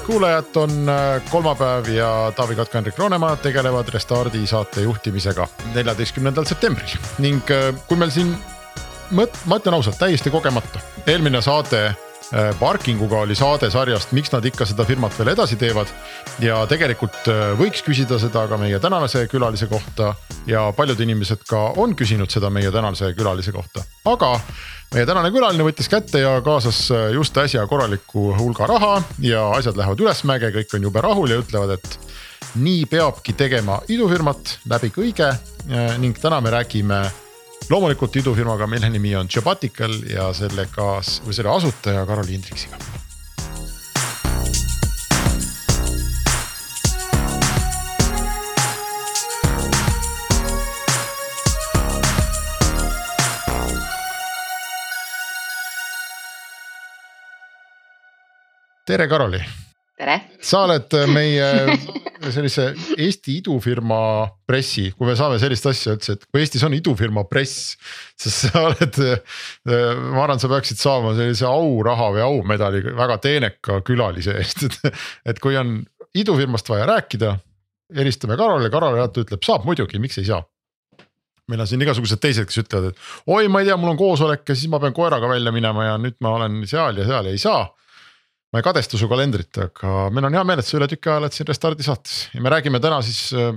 head kuulajad, on äh, kolmapäev ja Taavi Kotka, Hendrik Roonemaa tegelevad Restardi saate juhtimisega neljateistkümnendal septembril. Ning äh, kui meil siin mõt-, ma ütlen ausalt, täiesti kogemata, eelmine saade parkinguga oli saade sarjast, miks nad ikka seda firmat veel edasi teevad. ja tegelikult võiks küsida seda ka meie tänase külalise kohta. Ja paljud inimesed ka on küsinud seda meie tänase külalise kohta, aga meie tänane külaline võttis kätte ja kaasas äh, just äsja korraliku hulga raha. Ja asjad lähevad ülesmäge, kõik on jube rahul ja ütlevad, et nii peabki tegema idufirmat läbi kõige. Äh, ning täna me räägime loomulikult idufirmaga, mille nimi on Jobatical ja sellega või selle asutaja Karoli Hindriksiga tere, Karoli. Tere. sa oled äh, meie sellise Eesti idufirma pressi, kui me saame sellist asja üldse, et kui Eestis on idufirma press. sest sa oled, äh, ma arvan, sa peaksid saama sellise auraha või aumedali väga teeneka külalise eest, et, et kui on idufirmast vaja rääkida. helistame Karolile, Karol alati ütleb, saab muidugi, miks ei saa meil on siin igasugused teised, kes ütlevad, et oi, ma ei tea, mul on koosolek ja siis ma pean koeraga välja minema ja nüüd ma olen seal ja seal ja ei saa ma ei kadesta su kalendrit, aga meil on hea meel, et sa üle tüki aja oled siin Restardi saates ja me räägime täna siis äh,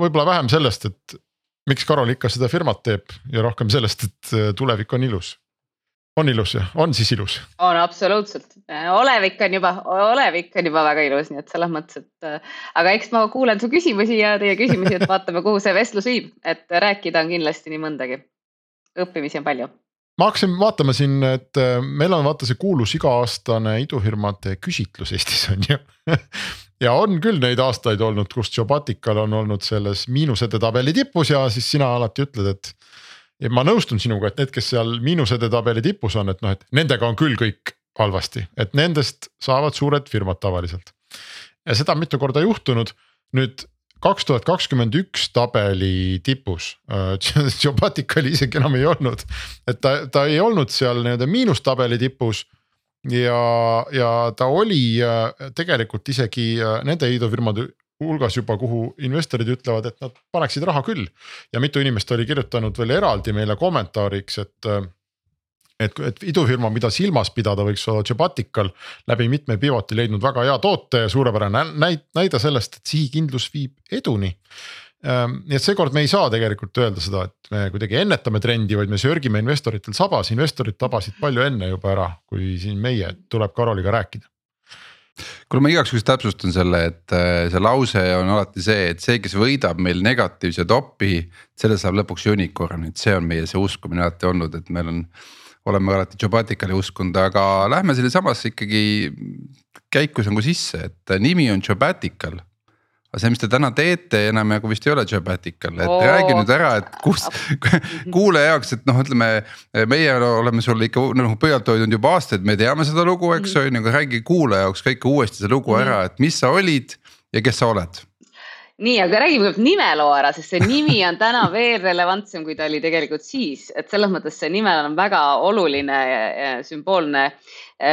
võib-olla vähem sellest, et. miks Karol ikka seda firmat teeb ja rohkem sellest, et äh, tulevik on ilus. on ilus jah, on siis ilus? on absoluutselt, olevik on juba, olevik on juba väga ilus, nii et selles mõttes, et. Äh, aga eks ma kuulen su küsimusi ja teie küsimusi, et vaatame, kuhu see vestlus viib, et rääkida on kindlasti nii mõndagi. õppimisi on palju ma hakkasin vaatama siin, et äh, meil on vaata see kuulus iga-aastane idufirmade küsitlus Eestis on ju ja on küll neid aastaid olnud, kus Jobatical on olnud selles miinusede tabeli tipus ja siis sina alati ütled, et. ja ma nõustun sinuga, et need, kes seal miinusede tabeli tipus on, et noh, et nendega on küll kõik halvasti, et nendest saavad suured firmad tavaliselt. ja seda on mitu korda juhtunud, nüüd kaks tuhat kakskümmend üks tabeli tipus Jobaticali äh, isegi enam ei olnud, et ta, ta ei olnud seal nii-öelda miinustabeli tipus. ja, ja ta oli äh, tegelikult isegi äh, nende idufirmade hulgas juba, kuhu investorid ütlevad, et nad paneksid raha küll. ja mitu inimest oli kirjutanud veel eraldi meile kommentaariks, et et, et idufirma, mida silmas pidada, võiks olla Jobatical läbi mitme pivoti leidnud väga hea toote ja suurepärane näit-, näide sellest, et sihikindlus viib eduni. Ehm, nii et seekord me ei saa tegelikult öelda seda, et me kuidagi ennetame trendi, vaid me sörgime investoritel sabas, investorid tabasid palju enne juba ära, kui siin meie, tuleb Karoliga rääkida. Kuule, ma igaks juhuks täpsustan selle, et äh, see lause on alati see, et see, kes võidab meil negatiivse topi, selle saab lõpuks unicorn, et see on meie see uskumine alati olnud, et meil on oleme alati Jobaticali uskunud, aga lähme sellesamasse ikkagi käiku nagu sisse, et nimi on Jobatical aga see, mis te täna teete, enam nagu vist ei ole Jobatical, et Oo. räägi nüüd ära, et kus kuulaja jaoks, et noh, ütleme. meie oleme sulle ikka noh pöialt hoidnud juba aastaid, me teame seda lugu, eks mhm. on ju, aga räägi kuulaja jaoks ka ikka uuesti see lugu ära, et mis sa olid ja kes sa oled nii, aga räägime kõigepealt nimeloo ära, sest see nimi on täna veel relevantsem, kui ta oli tegelikult siis, et selles mõttes see nimel on väga oluline sümboolne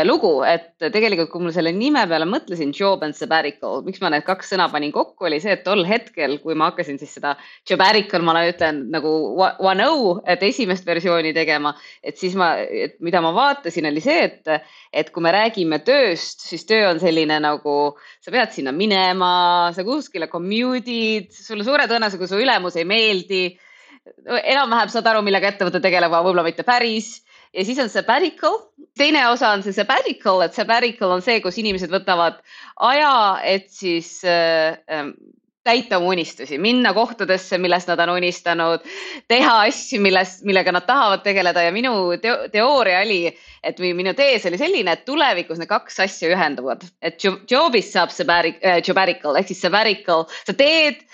lugu, et tegelikult, kui mul selle nime peale mõtlesin, job and sabbatical, miks ma need kaks sõna panin kokku, oli see, et tol hetkel, kui ma hakkasin siis seda jobbatical, ma ütlen nagu one o, et esimest versiooni tegema, et siis ma, et mida ma vaatasin, oli see, et, et kui me räägime tööst, siis töö on selline nagu, sa pead sinna minema, sa kuskile commute'id, sulle suure tõenäosusega su ülemus ei meeldi. Enam-vähem saad aru, millega ettevõte tegeleb, aga võib-olla mitte päris ja siis on sabbatical, teine osa on see sabbatical, et sabbatical on see, kus inimesed võtavad aja, et siis äh, ähm, täita oma unistusi, minna kohtadesse, millest nad on unistanud, teha asju, millest, millega nad tahavad tegeleda. Ja minu teo teooria oli, et või minu tees oli selline, et tulevikus need kaks asja ühenduvad, et job'ist saab sabbatical ehk siis sabbatical, sa teed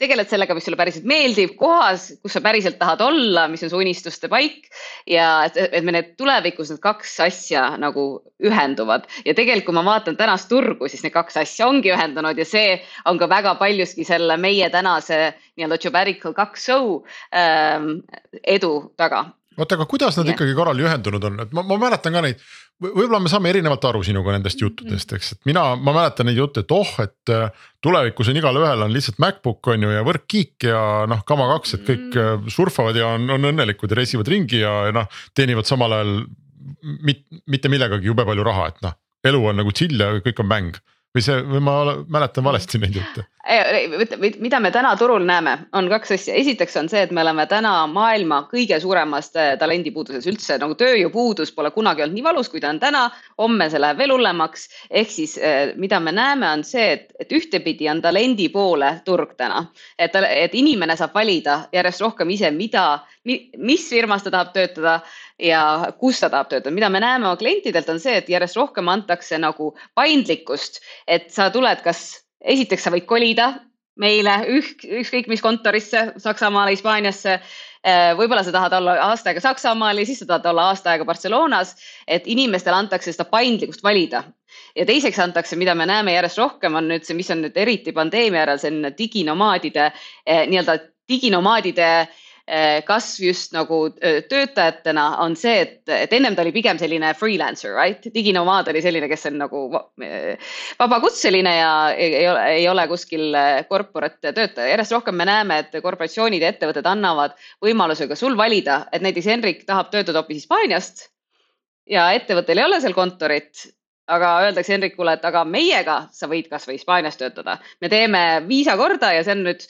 tegeled sellega, mis sulle päriselt meeldib, kohas, kus sa päriselt tahad olla, mis on su unistuste paik. ja et, et me need tulevikus need kaks asja nagu ühenduvad ja tegelikult, kui ma vaatan tänast turgu, siis need kaks asja ongi ühendunud ja see on ka väga paljuski selle meie tänase nii-öelda Jobarical kaks show ähm, edu taga oota, aga kuidas nad ja. ikkagi korral ühendunud on, et ma, ma mäletan ka neid võib-olla me saame erinevalt aru sinuga nendest juttudest, eks, et mina, ma mäletan neid jutte, et oh, et äh, tulevikus on igalühel on lihtsalt MacBook on ju ja võrkkiik ja noh, kama kaks, et kõik äh, surfavad ja on, on õnnelikud ja reisivad ringi ja, ja noh, teenivad samal ajal mit, mitte millegagi jube palju raha, et noh, elu on nagu chill ja kõik on mäng või see, või ma mäletan valesti neid jutte? mida me täna turul näeme, on kaks asja, esiteks on see, et me oleme täna maailma kõige suuremas äh, talendipuuduses üldse nagu tööjõupuudus pole kunagi olnud nii valus, kui ta on täna. homme see läheb veel hullemaks, ehk siis äh, mida me näeme, on see, et, et ühtepidi on talendi poole turg täna, et, et inimene saab valida järjest rohkem ise, mida, mis firmas ta tahab töötada ja kus ta tahab töötada, mida me näeme oma klientidelt, on see, et järjest rohkem antakse nagu paindlikkust, et sa tuled, kas esiteks sa võid kolida meile ük, ükskõik mis kontorisse, Saksamaale, Hispaaniasse. Äh, võib-olla sa tahad olla aasta aega Saksamaal ja siis sa tahad olla aasta aega Barcelonas, et inimestele antakse seda paindlikkust valida ja teiseks antakse, mida me näeme järjest rohkem, on nüüd see, mis on nüüd eriti pandeemia järel selline diginomaadide eh, nii-öelda diginomaadide Eh, kasv just nagu eh, töötajatena on see, et, et ennem ta oli pigem selline freelancer, right? diginomaad oli selline, kes on nagu eh, vabakutseline ja ei, ole, ei ole kuskil corporate töötaja. järjest rohkem me näeme, et korporatsioonid ja ettevõtted annavad võimaluse ka sul valida, et näiteks Henrik tahab töötada hoopis Hispaaniast ja ettevõttel ei ole seal kontorit aga öeldakse Henrikule, et aga meiega sa võid kasvõi Hispaanias töötada. me teeme viisa korda ja see on nüüd,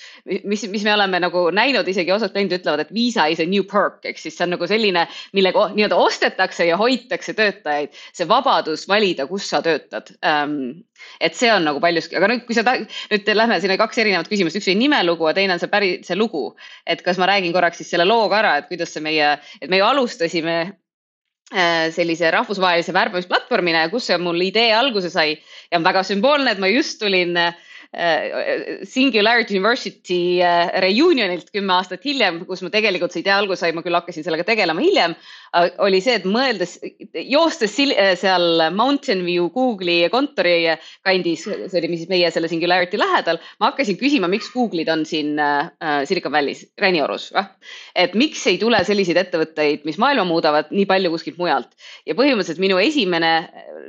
mis, mis me oleme nagu näinud, isegi osad kliendid ütlevad, et viisa is a new perk ehk siis see on nagu selline, millega nii-öelda ostetakse ja hoitakse töötajaid. see vabadus valida, kus sa töötad ähm,. et see on nagu paljuski, aga nüüd, kui sa nüüd lähme, oli kaks erinevat küsimust, üks oli nimelugu ja teine on see päris, see lugu. et kas ma räägin korraks siis selle loo ka ära, et kuidas see meie, et me ju alustasime sellise rahvusvahelise värbamisplatvormina kus see mul idee alguse sai. Ja on väga sümboolne, et ma just tulin äh, Äh, Singularity University äh, reunionilt kümme aastat hiljem, kus ma tegelikult see idee alguse sai, ma küll hakkasin sellega tegelema hiljem, oli see, et mõeldes, joostes äh, seal Mountain View Google'i kontori kandis, see oli siis meie selle Singularity lähedal, ma hakkasin küsima, miks Google'id on siin Silicon Valley's, Räniorus, et miks ei tule selliseid ettevõtteid, mis maailma muudavad nii palju kuskilt mujalt. Ja põhimõtteliselt minu esimene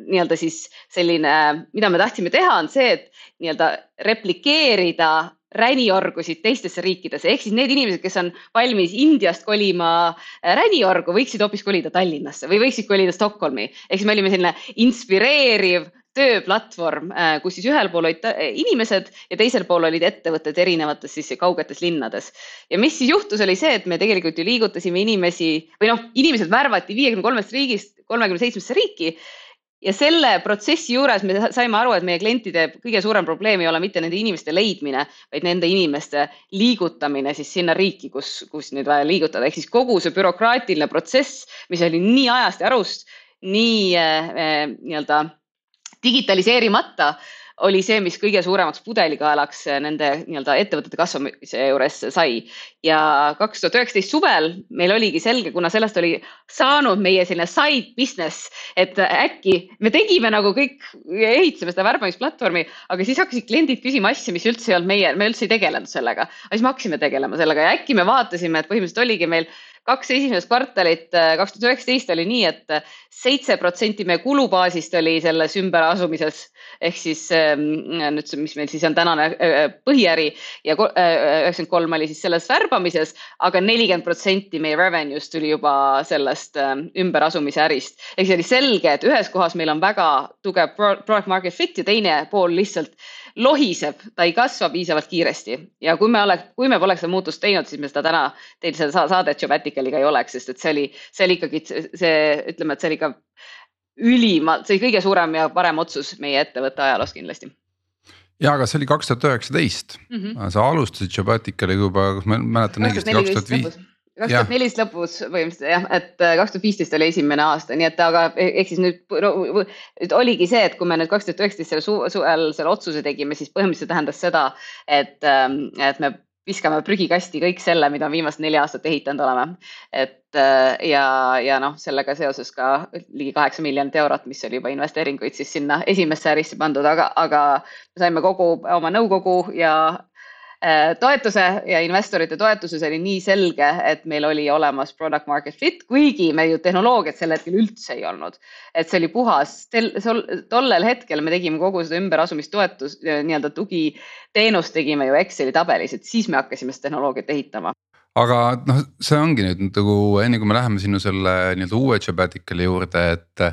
nii-öelda siis selline, mida me tahtsime teha, on see, et nii-öelda replikeerida räniorgusid teistesse riikidesse, ehk siis need inimesed, kes on valmis Indiast kolima äh, räniorgu, võiksid hoopis kolida Tallinnasse või võiksid kolida Stockholmi. ehk siis me olime selline inspireeriv tööplatvorm, äh, kus siis ühel pool olid inimesed ja teisel pool olid ettevõtted erinevates siis kaugetes linnades. ja mis siis juhtus, oli see, et me tegelikult ju liigutasime inimesi või noh, inimesed värvati viiekümne kolmest riigist kolmekümne seitsmesse riiki ja selle protsessi juures me saime aru, et meie klientide kõige suurem probleem ei ole mitte nende inimeste leidmine, vaid nende inimeste liigutamine siis sinna riiki, kus, kus nüüd vaja liigutada, ehk siis kogu see bürokraatiline protsess, mis oli nii ajast ja arust, nii äh, äh nii-öelda digitaliseerimata oli see, mis kõige suuremaks pudelikaelaks nende nii-öelda ettevõtete kasvamise juures sai. ja kaks tuhat üheksateist suvel meil oligi selge, kuna sellest oli saanud meie selline side business, et äkki me tegime nagu kõik, ehitasime seda värbamisplatvormi, aga siis hakkasid kliendid küsima asju, mis üldse ei olnud meie, me üldse ei tegelenud sellega. aga siis me hakkasime tegelema sellega ja äkki me vaatasime, et põhimõtteliselt oligi meil kaks esimest kvartalit, äh, kaks tuhat üheksateist oli nii et, et seitse protsenti meie kulubaasist oli selles ümberasumises ehk siis ähm, nüüd see, mis meil siis on tänane äh, äh, põhiäri ja üheksakümmend kolm oli siis selles värbamises aga, aga nelikümmend protsenti meie revenue'st tuli juba sellest ähm, ümberasumise ärist. ehk see oli selge, et ühes kohas meil on väga tugev product market fit ja teine pool lihtsalt lohiseb, ta ei kasva piisavalt kiiresti ja kui me oleks, kui me poleks seda muutust teinud, siis me seda täna teil seda saadet Jobaticaliga ei oleks, sest et see oli, see oli ikkagi see, ütleme, et see oli ka ülimalt, see oli kõige suurem ja parem otsus meie ettevõtte ajaloos kindlasti ja, aga see oli kaks tuhat üheksateist, Mhm. sa alustasid Jobaticaga juba, kas ma mäletan õigesti, kaks tuhat viis. Kaks tuhat neliteist lõpus põhimõtteliselt jah, et äh, kaks tuhat viisteist oli esimene aasta, nii et aga e-, ehk siis nüüd, nüüd oligi see, et kui me nüüd kaks tuhat üheksateist selle su suvel selle otsuse tegime, siis põhimõtteliselt tähendas seda, et, ähm, et me viskame prügikasti kõik selle, mida viimased neli aastat ehitanud oleme. et äh, ja, ja noh, sellega seoses ka ligi kaheksa miljonit eurot, mis oli juba investeeringuid siis sinna esimesse ärisse pandud, aga, aga me saime kogu oma nõukogu ja toetuse ja investorite toetuse, see oli nii selge, et meil oli olemas product market fit, kuigi me ju tehnoloogiat sel hetkel üldse ei olnud. et see oli puhas, tollel hetkel me tegime kogu seda ümberasumistoetus nii-öelda tugiteenust tegime ju Exceli tabelis, et siis me hakkasime seda tehnoloogiat ehitama aga noh, see ongi nüüd nagu enne kui me läheme sinu selle nii-öelda uue Jobaticali juurde, et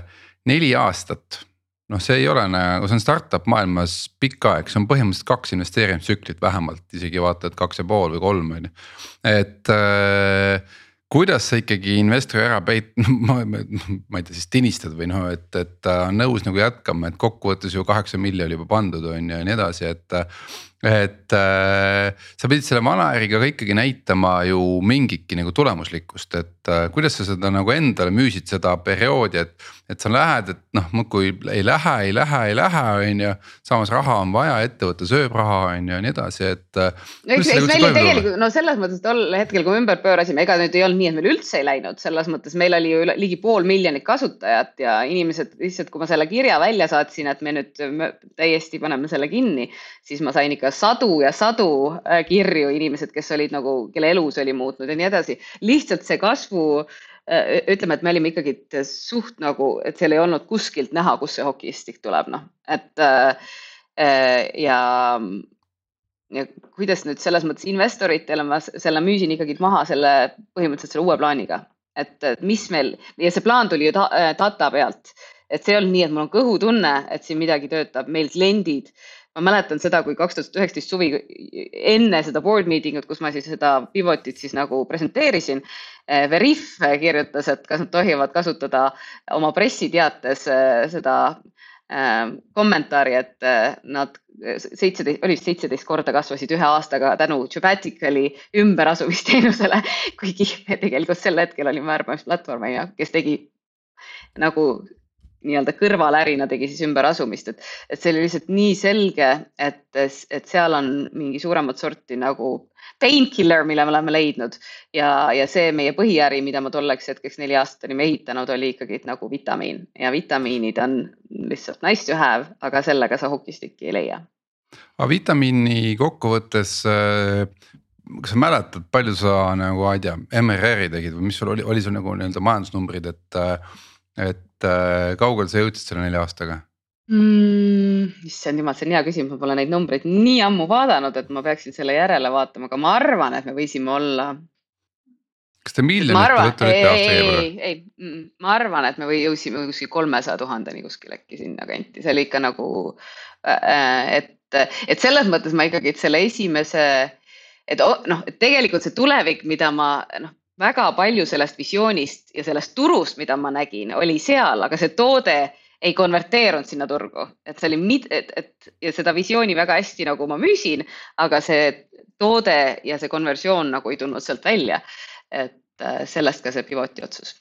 neli aastat. Noh, see ei ole nagu, see on startup maailmas pikk aeg, see on põhimõtteliselt kaks investeerimistsüklit vähemalt, isegi vaata, et kaks ja pool või kolm on ju, et äh, kuidas sa ikkagi investori ära peit-, ma, ma, ma ei tea, siis tinistad või noh, et, et ta on nõus nagu jätkama, et kokkuvõttes ju kaheksa milli oli juba pandud on ju ja nii edasi, et et äh, sa pidid selle vana äriga ka ikkagi näitama ju mingitki nagu tulemuslikkust, et äh, kuidas sa seda nagu endale müüsid seda perioodi, et. et sa lähed, et noh, muudkui ei lähe, ei lähe, ei lähe, on ju, samas raha on vaja, ettevõte sööb raha, on ju ja nii edasi, et. no eks, eks meil ju tegelikult no selles mõttes tol hetkel, kui me ümber pöörasime, ega nüüd ei olnud nii, et meil üldse ei läinud, selles mõttes meil oli ju ligi pool miljonit kasutajat ja inimesed lihtsalt, kui ma selle kirja välja saatsin, et me nüüd me täiesti paneme selle kinni, siis ma sain ikka sadu ja sadu äh, kirju inimesed, kes olid nagu, kelle elus oli muutnud ja nii edasi. lihtsalt see kasvu Äh, ütleme, et me olime ikkagi suht nagu, et seal ei olnud kuskilt näha, kust see hokistik tuleb, noh, et äh, äh, ja, ja kuidas nüüd selles mõttes investoritele ma selle müüsin ikkagi maha selle põhimõtteliselt selle uue plaaniga, et, mis meil ja see plaan tuli ju ta, data pealt, et see ei olnud nii, et mul on kõhutunne, et siin midagi töötab, meil kliendid ma mäletan seda, kui kaks tuhat üheksateist suvi enne seda board meeting ut, kus ma siis seda pivotit siis nagu presenteerisin. Eh, Veriff kirjutas, et kas nad tohivad kasutada oma pressiteates eh, seda äh, kommentaari, et nad seitseteist, oli vist seitseteist korda kasvasid ühe aastaga tänu Jubaticali ümberasumisteenusele, kuigi me tegelikult sel hetkel olime värbamisplatvorm, kes tegi nagu nii-öelda kõrvalärina tegi siis ümberasumist, et, et see oli lihtsalt nii selge, et, et seal on mingi suuremat sorti nagu painkiller, mille me oleme leidnud ja, ja see meie põhiäri, mida ma tolleks hetkeks neli aastat olime ehitanud, oli ikkagi nagu vitamiin ja vitamiinid on lihtsalt nice to have, aga sellega sa hokistikki ei leia. aga vitamiini kokkuvõttes äh, kas sa mäletad, palju sa nagu, ma ei tea, MRR-i tegid või mis sul oli, oli sul nagu nii-öelda majandusnumbrid, et äh, et äh, kaugele sa jõudsid selle nelja aastaga mm,? issand jumal, see on hea küsimus, ma pole neid numbreid nii ammu vaadanud, et ma peaksin selle järele vaatama, aga ma arvan, et me võisime olla. kas te miljonit olete aasta kõigepealt? ei, ei, ei, ma arvan, et me või jõudsime kuskil kolmesaja tuhandeni kuskil äkki sinnakanti, see oli ikka nagu, äh, et, et selles mõttes ma ikkagi, et selle esimese, et noh, et tegelikult see tulevik, mida ma noh väga palju sellest visioonist ja sellest turust, mida ma nägin, oli seal, aga see toode ei konverteerunud sinna turgu, et see oli, et, et ja seda visiooni väga hästi nagu ma müüsin, aga see toode ja see konversioon nagu ei tulnud sealt välja. et äh, sellest ka see pivoti otsus.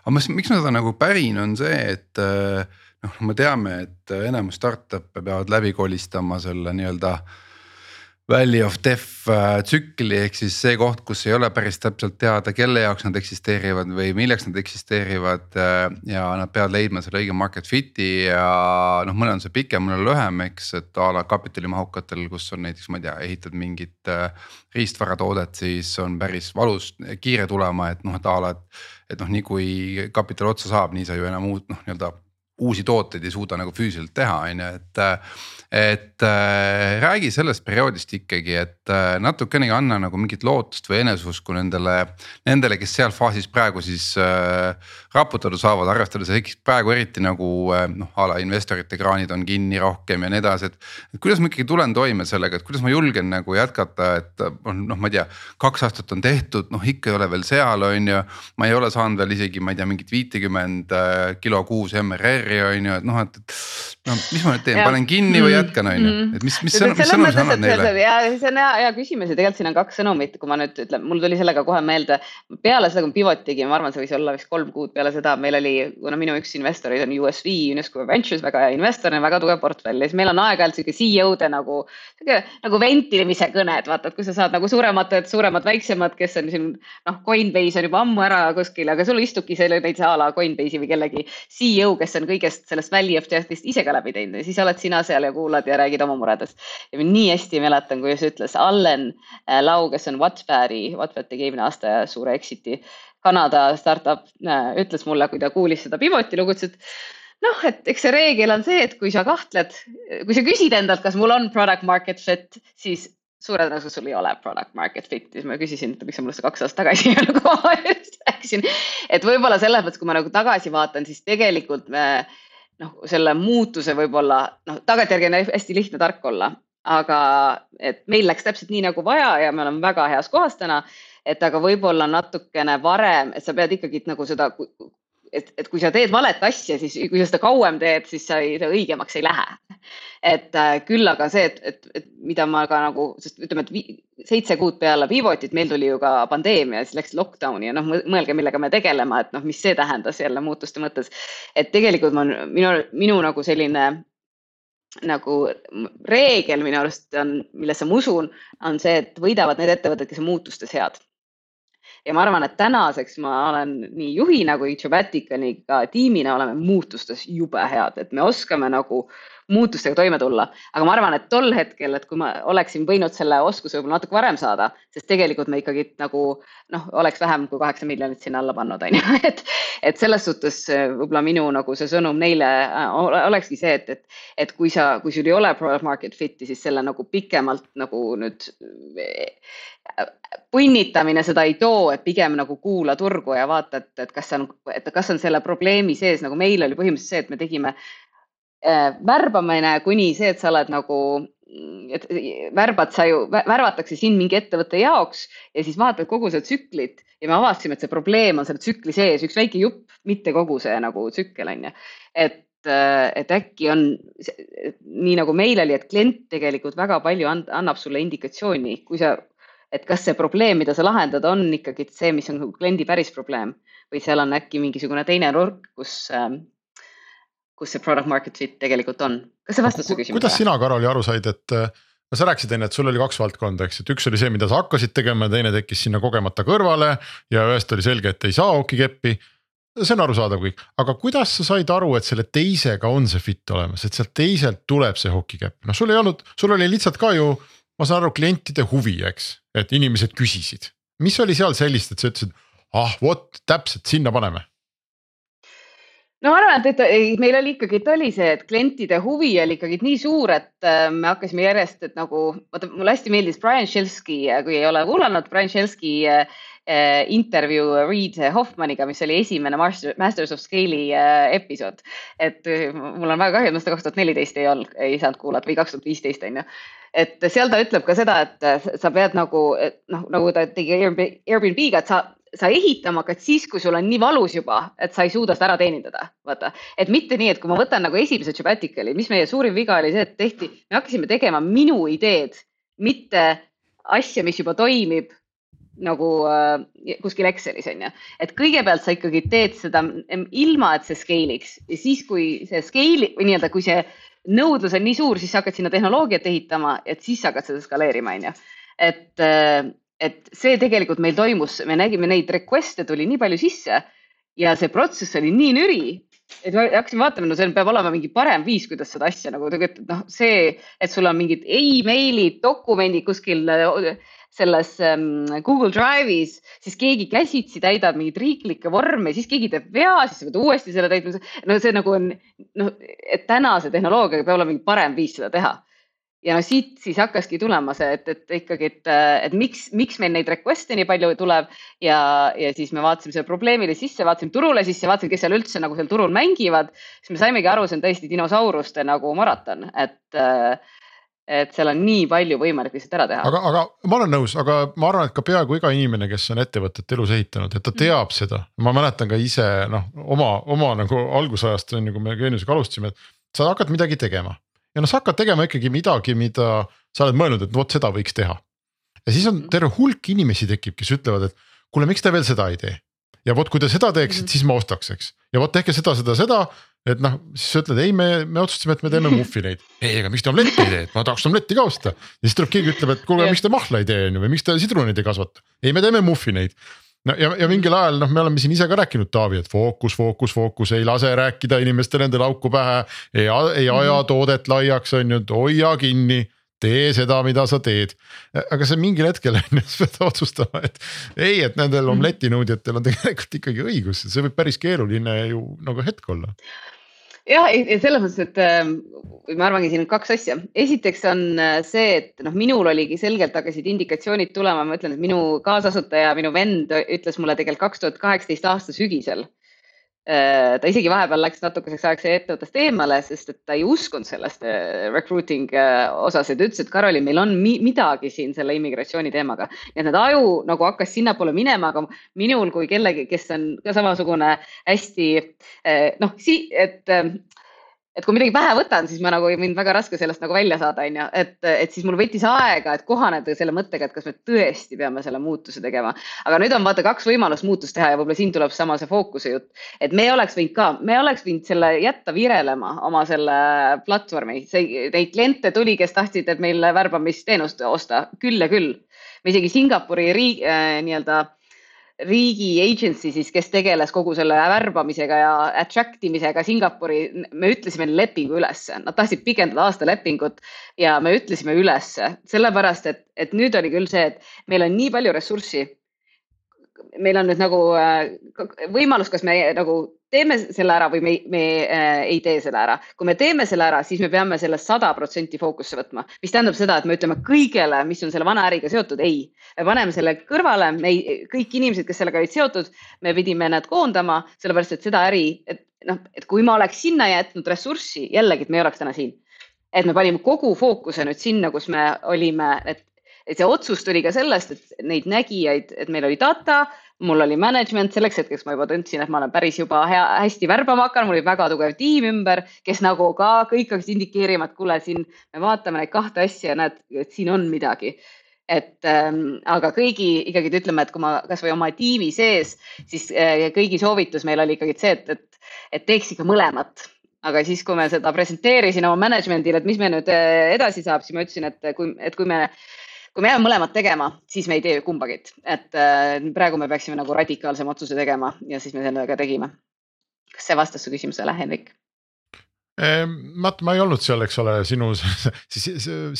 aga mis, miks ma seda nagu pärin, on see, et äh, noh, me teame, et enamus startup'e peavad läbi kolistama selle nii-öelda äh, Valley of Death äh, tsükli ehk siis see koht, kus ei ole päris täpselt teada, kelle jaoks nad eksisteerivad või milleks nad eksisteerivad. Äh, ja nad peavad leidma selle õige market fit'i ja noh, mõnel on see pikem, mõnel lühem, eks, et a la kapitalimahukatel, kus on näiteks, ma ei tea, ehitad mingit äh, riistvaratoodet, siis on päris valus, kiire tulema, et noh, et a la, et. et noh, nii kui kapital otsa saab, nii sa ju enam uut noh, nii-öelda uusi tooteid ei suuda nagu füüsiliselt teha, on ju, et. et äh, räägi sellest perioodist ikkagi, et äh, natukenegi anna nagu mingit lootust või eneseusku nendele. Nendele, kes seal faasis praegu siis äh, raputada saavad, arvestades praegu eriti nagu äh, noh, a la investorite kraanid on kinni rohkem ja nii edasi, et. et kuidas ma ikkagi tulen toime sellega, et kuidas ma julgen nagu jätkata, et on noh, ma ei tea, kaks aastat on tehtud, noh ikka ei ole veel seal, on ju. ma ei ole saanud veel isegi, ma ei tea, mingit viitekümmend äh, kilo kuus MRR kirju on ju, et noh, et, et. no mis ma nüüd teen, panen kinni või jätkan, on ju, Mm. et mis, mis sõnum, mis sõnumi sa annad neile? ja see on hea, hea küsimus ja tegelikult siin on kaks sõnumit, kui ma nüüd ütlen, mul tuli sellega kohe meelde. peale seda, kui me pivot tegime, ma arvan, see võis olla vist kolm kuud peale seda, meil oli, kuna minu üks investoreid on USV, UNESCO Ventures, väga hea investor, väga tugev portfell ja siis meil on aeg-ajalt sihuke CEO-de nagu. nagu ventilemise kõned, vaata, et kui sa saad nagu suurematelt, suuremad, väiksemad, kes on siin noh, Coinbase on juba ammu ära kuskil, aga sul istubki selle näiteks a la Coinbase'i või kellegi CEO, kes on kõigest sellest Valley of Death'ist ise ka läbi teinud ja siis oled sina seal ja kuulad ja räägid oma muredest. ja ma nii hästi mäletan, kuidas ütles Allen äh, Lau, kes on Wattpadi, Wattpad tegi eelmine aasta suure exit'i. Kanada startup äh, ütles mulle, kui ta kuulis seda pivoti lugu, ütles, et noh, et eks see reegel on see, et kui sa kahtled, kui sa küsid endalt, kas mul on product market fit, siis suure tõenäosusega sul ei ole product market fit, siis ma küsisin, et miks sa mulle seda kaks aastat tagasi just rääkisin. et võib-olla selles mõttes, kui ma nagu tagasi vaatan, siis tegelikult me noh, selle muutuse võib-olla noh, tagantjärgi on hästi lihtne tark olla, aga et meil läks täpselt nii nagu vaja ja me oleme väga heas kohas täna. Et aga võib-olla natukene varem, et sa pead ikkagi nagu seda, et, et kui sa teed valet asja, siis kui sa seda kauem teed, siis sa ei, õigemaks ei lähe. et äh, küll aga see, et, et, et mida ma ka nagu, sest ütleme, et vi, seitse kuud peale Pivotit meil tuli ju ka pandeemia, siis läks lockdown'i ja noh, mõelge, millega me tegeleme, et noh, mis see tähendas jälle muutuste mõttes. et tegelikult ma, minu, minu nagu selline nagu reegel minu arust on, millesse ma usun, on see, et võidavad need ettevõtted, kes on muutustes head ja ma arvan, et tänaseks ma olen nii juhina kui Jobaticaniga tiimina oleme muutustes jube head, et me oskame nagu muutustega toime tulla. aga ma arvan, et tol hetkel, et kui ma oleksin võinud selle oskuse võib-olla natuke varem saada, sest tegelikult me ikkagi nagu noh, oleks vähem kui kaheksa miljonit sinna alla pannud, on ju, et, et selles suhtes võib-olla minu nagu see sõnum neile äh, olekski see, et, et, et kui sa, kui sul ei ole product market fit'i, siis selle nagu pikemalt nagu nüüd äh, punnitamine seda ei too, et pigem nagu kuula turgu ja vaata, et, et kas on, et kas on selle probleemi sees, nagu meil oli põhimõtteliselt see, et me tegime värbamine kuni see, et sa oled nagu, et värbad sa ju, värvatakse sind mingi ettevõtte jaoks ja siis vaatad kogu seda tsüklit ja me avastasime, et see probleem on selle tsükli sees, üks väike jupp, mitte kogu see nagu tsükkel on ju. et, äh, et äkki on nii nagu meil oli, et klient tegelikult väga palju annab sulle indikatsiooni, kui sa, et kas see probleem, mida sa lahendad, on ikkagi see, mis on kliendi päris probleem või seal on äkki mingisugune teine nurk, kus ähm, kus see product market fit tegelikult on. kas see vastas su küsimusele? kuidas sina, Karoli, aru said, et no sa rääkisid enne, et sul oli kaks valdkonda, eks, et üks oli see, mida sa hakkasid tegema ja teine tekkis sinna kogemata kõrvale ja ühest oli selge, et ei saa okikeppi. see on arusaadav kõik, aga kuidas sa said aru, et selle teisega on see fit olemas, et sealt teiselt tuleb see hokikepp, noh, sul ei olnud, sul oli lihtsalt ka ju. ma saan aru, klientide huvi, eks, et inimesed küsisid, mis oli seal sellist, et sa ütlesid, ah vot täpselt sinna paneme no ma arvan, et, et meil oli ikkagi, et oli see, et klientide huvi oli ikkagi nii suur, et äh, me hakkasime järjest, et nagu vaata, mulle hästi meeldis Brian Shelski, kui ei ole kuulanud, Brian Shelski äh, äh intervjuu Reed Hoffmaniga, mis oli esimene Master, Masters of Scale'i äh, episood. et äh, mul on väga kahju, et ma seda kaks tuhat neliteist ei olnud, ei saanud kuulata või kaks tuhat viisteist on ju et seal ta ütleb ka seda, et sa pead nagu, noh, nagu ta tegi Airbnb-ga, et sa sa ehitama hakkad siis, kui sul on nii valus juba, et sa ei suuda seda ära teenindada, vaata. et mitte nii, et kui ma võtan nagu esimese Jobaticali, mis meie suurim viga oli see, et tehti, me hakkasime tegema minu ideed, mitte asja, mis juba toimib nagu äh, kuskil Excelis on ju, et kõigepealt sa ikkagi teed seda ilma, et see scale'iks ja siis, kui see scale'i või nii-öelda, kui see nõudlus on nii suur, siis sa hakkad sinna tehnoloogiat ehitama, et siis sa hakkad seda skaleerima, on ju. et äh, et see tegelikult meil toimus, me nägime neid request'e tuli nii palju sisse ja see protsess oli nii nüri, et me hakkasime vaatama, no see peab olema mingi parem viis, kuidas seda asja nagu tegelikult noh, see, et sul on mingid email'id, dokumendid kuskil selles um, Google Drive'is, siis keegi käsitsi täidab mingeid riiklikke vorme, siis keegi teeb vea, siis sa pead uuesti selle täitma. no see nagu on noh, et tänase tehnoloogiaga peab olema mingi parem viis seda teha ja no siit siis hakkaski tulema see, et, et ikkagi, et, et miks, miks meil neid request'e nii palju tuleb ja, ja siis me vaatasime selle probleemile sisse, vaatasime turule sisse, vaatasime, kes seal üldse nagu seal turul mängivad. siis me saimegi aru, see on tõesti dinosauruste nagu maraton, et, et seal on nii palju võimalik lihtsalt ära teha. aga, aga ma olen nõus, aga ma arvan, et ka peaaegu iga inimene, kes on ettevõtet elus ehitanud, et ta mhm. teab mm. seda. ma mäletan ka ise noh, oma, oma nagu algusajast on ju, kui me Geeniusega alustasime, et sa hakkad midagi tegema. Ja noh, sa hakkad tegema ikkagi midagi, mida sa oled mõelnud, et vot seda võiks teha. ja siis on terve hulk inimesi tekib, kes ütlevad, et kuule, miks te veel seda ei tee ja vot, kui te seda teeksite mm, -hmm. siis ma ostaks, eks. ja vot tehke seda, seda, seda, et noh, siis sa ütled ei, me, me otsustasime, et me teeme muffineid. ei, aga miks te omletti ei tee, et ma tahaks omletti ka osta. ja siis tuleb keegi ütleb, et kuulge, miks te mahla ei tee on ju või miks te sidruneid ei kasvata. ei, me teeme muffineid. No ja, ja mingil ajal noh, me oleme siin ise ka rääkinud, Taavi, et fookus, fookus, fookus, ei lase rääkida inimestele endale auku pähe. ei, ei aja mhm. toodet laiaks, on ju, et hoia kinni tee seda, mida sa teed. aga see mingil hetkel on ju, sa pead otsustama, et ei, et nendel mhm. omletinõudjatel on tegelikult ikkagi õigus, see võib päris keeruline ju nagu hetk olla jah, selles mõttes, et äh, ma arvangi, siin on kaks asja. esiteks on äh, see, et noh, minul oligi selgelt hakkasid indikatsioonid tulema, ma ütlen, et minu kaasasutaja, minu vend ütles mulle tegelikult kaks tuhat kaheksateist aasta sügisel ta isegi vahepeal läks natukeseks ajaks ettevõttest eemale, sest et ta ei uskunud sellest äh, recruiting äh, osas ja ta ütles, et Karoli, meil on mi midagi siin selle immigratsiooni teemaga. nii et need aju nagu hakkas sinnapoole minema, aga minul kui kellegi, kes on ka samasugune hästi noh, et et kui midagi pähe võtan, siis ma nagu mind väga raske sellest nagu välja saada, on ju, et, et siis mul võttis aega, et kohaneda selle mõttega, et kas me tõesti peame selle muutuse tegema. aga nüüd on vaata kaks võimalust muutust teha ja võib-olla siin tuleb sama see fookuse jutt, et me oleks võinud ka, me oleks võinud selle jätta virelema oma selle platvormi, see, neid kliente tuli, kes tahtsid, et meil värbamisteenust osta küll ja küll. me isegi Singapuri riigi äh, nii-öelda riigi agency siis, kes tegeles kogu selle värbamisega ja attract imisega Singapuri, me ütlesime lepingu ülesse, nad tahtsid pikendada aasta lepingut ja me ütlesime ülesse, sellepärast et, et nüüd oli küll see, et meil on nii palju ressurssi meil on nüüd nagu äh, võimalus, kas me nagu teeme selle ära või me, me äh, ei tee selle ära. kui me teeme selle ära, siis me peame selle sada protsenti fookusse võtma, mis tähendab seda, et me ütleme kõigele, mis on selle vana äriga seotud, ei. me paneme selle kõrvale, me ei, kõik inimesed, kes sellega olid seotud, me pidime nad koondama, sellepärast et seda äri, et noh, et kui ma oleks sinna jätnud ressurssi, jällegi, et me ei oleks täna siin et me panime kogu fookuse nüüd sinna, kus me olime, et et see otsus tuli ka sellest, et neid nägijaid, et meil oli data, mul oli management, selleks hetkeks ma juba tundsin, et ma olen päris juba hea, hästi värbama hakanud, mul oli väga tugev tiim ümber, kes nagu ka kõik hakkasid indikeerima, et kuule, siin me vaatame neid kahte asja ja näed, et siin on midagi et ähm, aga kõigi ikkagi ütleme, et kui ma kasvõi oma tiimi sees, siis äh, kõigi soovitus meil oli ikkagi see, et, et, et teeks ikka mõlemat. aga siis, kui me seda presenteerisin oma management'ile, et mis me nüüd äh, edasi saab, siis ma ütlesin, et kui, et kui me kui me jääme mõlemad tegema, siis me ei tee kumbagi, et äh, praegu me peaksime nagu radikaalsema otsuse tegema ja siis me selle ka tegime. kas see vastas su küsimusele, Hendrik? Matt, ma ei olnud seal, eks ole, sinu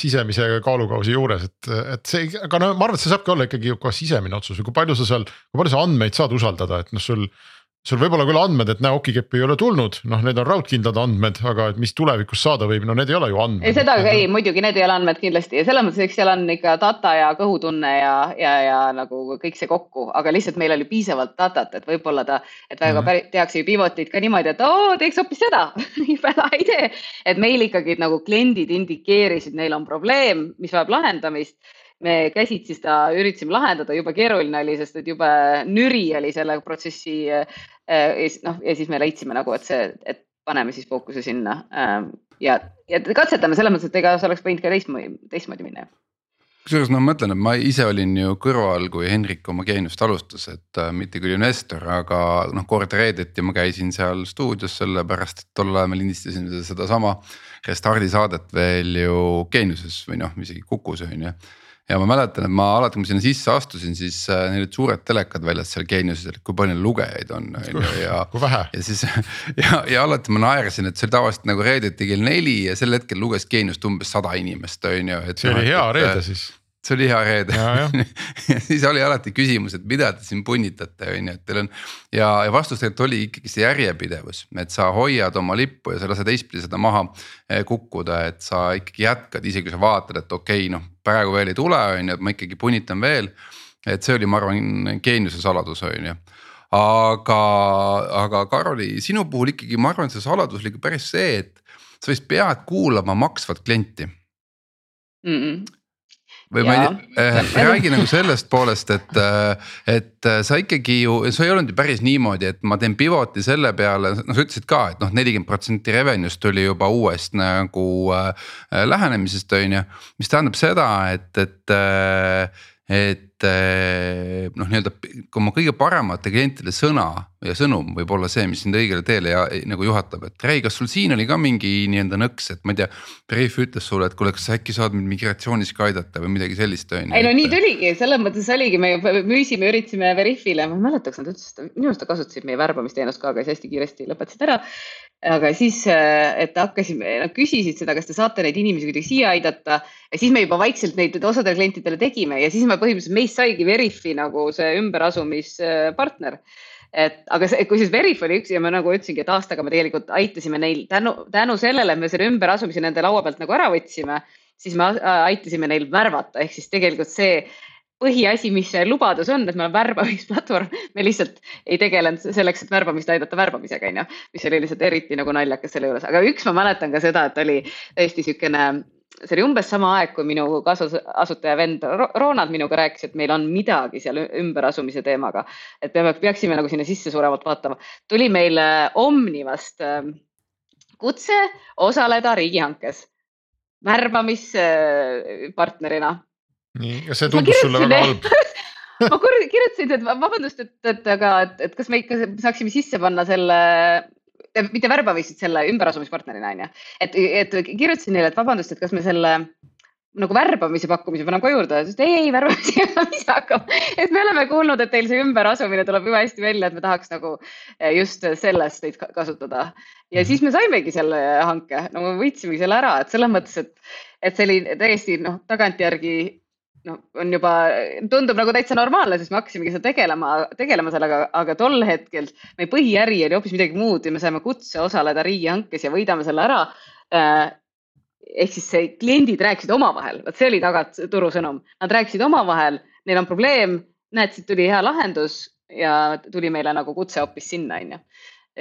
sisemise kaalukausi juures, et, et see, aga no ma arvan, et see saabki olla ikkagi ka sisemine otsus või kui palju sa seal, kui palju sa andmeid saad usaldada, et noh, sul sul võib olla küll andmed, et näe, okikepp ei ole tulnud, noh, need on raudkindlad andmed, aga et mis tulevikus saada võib, no need ei ole ju andmed. ei, seda ka ei, muidugi need ei ole andmed kindlasti ja selles mõttes, eks seal on ikka data ja kõhutunne ja, ja, ja nagu kõik see kokku, aga lihtsalt meil oli piisavalt datat, et võib-olla ta, et väga mm -hmm. tehakse ju pivot'id ka niimoodi, et oo, teeks hoopis seda väga ei tee. et meil ikkagi nagu kliendid indikeerisid, neil on probleem, mis vajab lahendamist me käsitsi seda üritasime lahendada, jube keeruline oli, sest et jube nüri oli selle protsessi. Äh, noh, ja siis me leidsime nagu, et see, et paneme siis fookuse sinna. Ähm, ja, ja katsetame selles mõttes, et ega see oleks võinud ka teistmoodi, teistmoodi minna kusjuures noh, ma mõtlen, et ma ise olin ju kõrval, kui Henrik oma geeniust alustas, et äh, mitte küll investor, aga noh, kord reedeti ma käisin seal stuudios sellepärast, et tol ajal me lindistasime sedasama Restardi saadet veel ju geeniuses või noh, isegi Kukus on ju ja ma mäletan, et ma alati, kui ma sinna sisse astusin, siis äh, neil olid suured telekad väljas seal Geeniuses, et kui palju neil lugejaid on, on ju ja. kui vähe. ja siis ja, ja alati ma naersin, et see oli tavaliselt nagu reedeti kell neli ja sel hetkel luges Geeniust umbes sada inimest, on ju. see oli hea reede siis see oli hea reede ja, ja siis oli alati küsimus, et mida te siin punnitate, on ju, et teil on. ja, ja vastus tegelikult oli ikkagi see järjepidevus, et sa hoiad oma lippu ja sa lased teistpidi seda maha eh, kukkuda, et sa ikkagi jätkad, isegi kui sa vaatad, et okei okay,, noh praegu veel ei tule, on ju, et ma ikkagi punnitan veel. et see oli, ma arvan, geeniuse saladus, on ju aga, aga Karoli, sinu puhul ikkagi ma arvan, see saladus oli ikka päris see, et sa vist pead kuulama maksvat klienti mm. -mm või ma ei tea äh,, räägi nagu sellest poolest, et, äh, et äh, sa ikkagi ju, sa ei olnud ju päris niimoodi, et ma teen pivot'i selle peale, noh sa ütlesid ka, et noh, nelikümmend protsenti revenue'st tuli juba uuest nagu äh, lähenemisest on ju. mis tähendab seda, et, et äh, et noh, nii-öelda oma kõige paremate klientide sõna ja sõnum võib olla see, mis sind õigele teele ja nagu juhatab, et Rei, kas sul siin oli ka mingi nii-öelda nõks, et ma ei tea. Brief ütles sulle, et kuule, kas sa äkki saad mind migratsioonis ka aidata või midagi sellist on ju. ei no nii tuligi, selles mõttes oligi, me müüsime, üritasime Veriffile, ma ei mäleta, kas nad üldse, minu arust kasutasid meie värbamisteenust ka, aga siis hästi kiiresti lõpetasid ära aga siis, äh, et hakkasime, nad küsisid seda, kas te saate neid inimesi kuidagi siia aidata. Ja siis me juba vaikselt neid osadele klientidele tegime. Ja siis me põhimõtteliselt meist saigi Veriffi nagu see ümberasumispartner. et aga see, kui siis Veriff oli üks ja ma nagu ütlesingi, et aastaga me tegelikult aitasime neil tänu, tänu sellele, et me selle ümberasumise nende laua pealt nagu ära võtsime, siis me aitasime neil värvata, ehk siis tegelikult see põhiasi, mis see lubadus on, et me oleme värbamisplatvorm, me lihtsalt ei tegelenud selleks, et värbamist aidata värbamisega, onju. mis oli lihtsalt eriti nagu naljakas selle juures, aga üks ma mäletan ka seda, et oli tõesti siukene, see oli umbes sama aeg, kui minu kaasasutaja vend Ronald minuga rääkis, et meil on midagi seal ümberasumise teemaga. et peame, peaksime nagu sinna sisse suuremalt vaatama. tuli meile Omnivast ähm, kutse osaleda riigihankes värbamispartnerina nii, ja see tundus sulle väga halb ma kirjutasin, et vabandust, et, et aga, et, et kas me ikka saaksime sisse panna selle, mitte värbamist, selle ümberasumispartnerina on ju. et, et kirjutasin neile, et vabandust, et kas me selle nagu värbamise pakkumise paneme ka juurde, sest ei, ei värbamise ise hakkab. et me oleme kuulnud, et teil see ümberasumine tuleb jube hästi välja, et me tahaks nagu eh, just sellest teid kasutada. ja siis me saimegi selle hanke, no me võitsimegi selle ära, et selles mõttes, et, et see oli täiesti noh, tagantjärgi noh, on juba, tundub nagu täitsa normaalne, sest me hakkasimegi seda tegelema, tegelema sellega, aga tol hetkel meie põhiäri oli hoopis midagi muud ja me saime kutse osaleda riigihankes ja võidame selle ära. Äh, ehk siis see kliendid rääkisid omavahel, vot see oli tagat turu sõnum, nad rääkisid omavahel, neil on probleem, näed, siit tuli hea lahendus ja tuli meile nagu kutse hoopis sinna, on ju,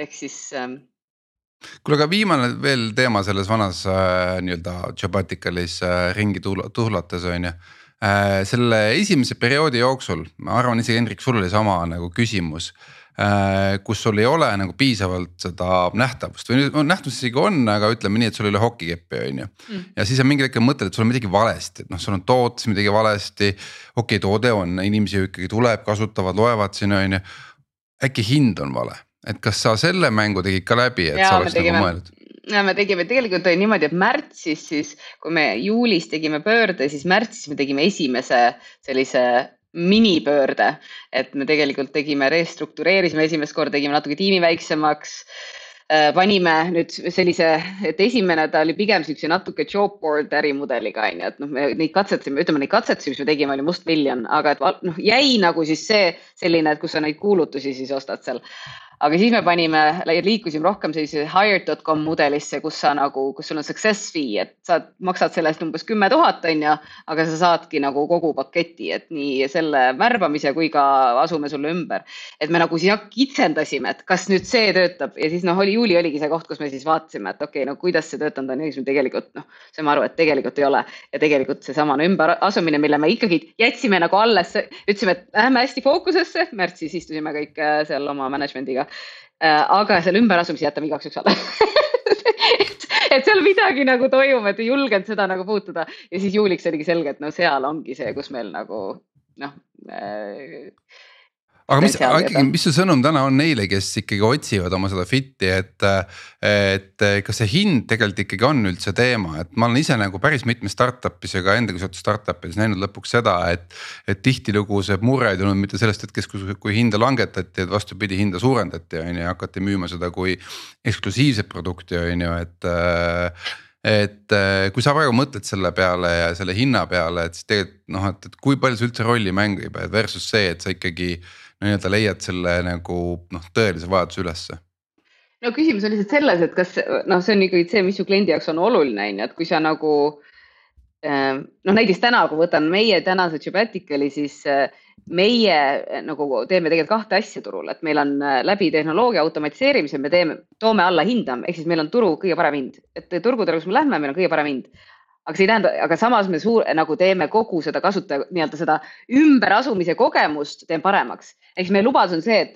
ehk siis ähm, kuule, aga viimane veel teema selles vanas äh, nii-öelda Jobaticalis äh, ringi tuhlates on ju. Äh, selle esimese perioodi jooksul, ma arvan isegi Hendrik, sul oli sama nagu küsimus äh, kus sul ei ole nagu piisavalt seda nähtavust või no nähtavust isegi on, aga ütleme nii, et sul ei ole hokikeppi, on ju. Mm. ja siis on mingil hetkel mõtled, et sul on midagi valesti, et noh, sul on tootes midagi valesti. okei okay,, toode on, inimesi ju ikkagi tuleb, kasutavad, loevad siin on ju. äkki hind on vale, et kas sa selle mängu tegid ka läbi, et ja, sa oleks nagu mõelnud? Ja me tegime, tegelikult oli niimoodi, et märtsis siis, kui me juulis tegime pöörde, siis märtsis me tegime esimese sellise minipöörde, et me tegelikult tegime, restruktureerisime esimest korda, tegime natuke tiimi väiksemaks. Äh, panime nüüd sellise, et esimene ta oli pigem siukse natuke job board ärimudeliga on ju, et noh, me neid katsetasime, ütleme neid katsetusi, mis me tegime, oli mustmiljon, aga et noh, jäi nagu siis see selline, et kus sa neid kuulutusi siis ostad seal aga siis me panime, liikusime rohkem sellise hired.com mudelisse, kus sa nagu, kus sul on success fee, et sa maksad selle eest umbes kümme tuhat, on ju. aga sa saadki nagu kogu paketi, et nii selle värbamise kui ka asume sulle ümber. et me nagu siis kitsendasime, et kas nüüd see töötab ja siis noh, oli juuli oligi see koht, kus me siis vaatasime, et okei okay,, no kuidas see töötanud on ja siis me tegelikult noh, saime aru, et tegelikult ei ole. ja tegelikult seesama no, ümberasumine, mille me ikkagi jätsime nagu alles, ütlesime, et läheme hästi fookusesse, märtsis istusime kõik äh, seal oma management'iga Äh, aga selle ümberasumise jätame igaks juhuks alla. Et, et seal midagi nagu toimub, et ei julgenud seda nagu puutuda. Ja siis juuliks oligi selge, et no seal ongi see, kus meil nagu noh äh, aga mis, ikkagi, mis su sõnum täna on neile, kes ikkagi otsivad oma seda fit'i, et. et kas see hind tegelikult ikkagi on üldse teema, et ma olen ise nagu päris mitmes startup'is ja ka endaga seotud startup ides näinud lõpuks seda, et. et tihtilugu see mure ei tulnud mitte sellest hetkest, kus, kui hinda langetati, et vastupidi, hinda suurendati on ju ja hakati müüma seda kui eksklusiivset produkti on ju, et et kui sa praegu mõtled selle peale ja selle hinna peale, et siis tegelikult noh, et, et kui palju see üldse rolli mängib versus see, et sa ikkagi nii-öelda leiad selle nagu noh, tõelise vajaduse ülesse? no küsimus on lihtsalt selles, et kas noh, see on ikkagi see, mis su kliendi jaoks on oluline, on ju, et kui sa nagu ähm, noh, näiteks täna, kui võtan meie tänase Geobaticali, siis äh, meie äh, nagu teeme tegelikult kahte asja turul, et meil on äh, läbi tehnoloogia automatiseerimise, me teeme, toome alla hinda, ehk siis meil on turu kõige parem hind, et turgudel, kus me lähme, meil on kõige parem hind aga see ei tähenda, aga samas me suur nagu teeme kogu seda kasutaja nii-öelda seda ümberasumise kogemust teeme paremaks. ehk siis meie lubadus on see, et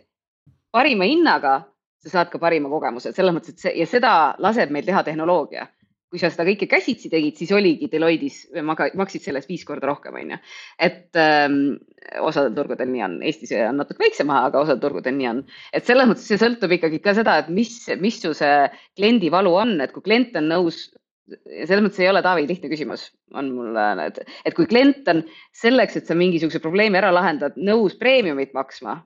parima hinnaga sa saad ka parima kogemuse, selles mõttes, et see ja seda laseb meil teha tehnoloogia kui sa seda kõike käsitsi tegid, siis oligi Deloittes, maksid sellest viis korda rohkem, on ju. et ähm, osadel turgudel nii on, Eestis on natuke väiksem, aga osadel turgudel nii on. et selles mõttes see sõltub ikkagi ka seda, et mis, mis su see kliendi valu on, et kui klient on nõus selles mõttes ei ole, Taavi, lihtne küsimus on mul, et, et kui klient on selleks, et sa mingisuguse probleemi ära lahendad, nõus preemiumit maksma,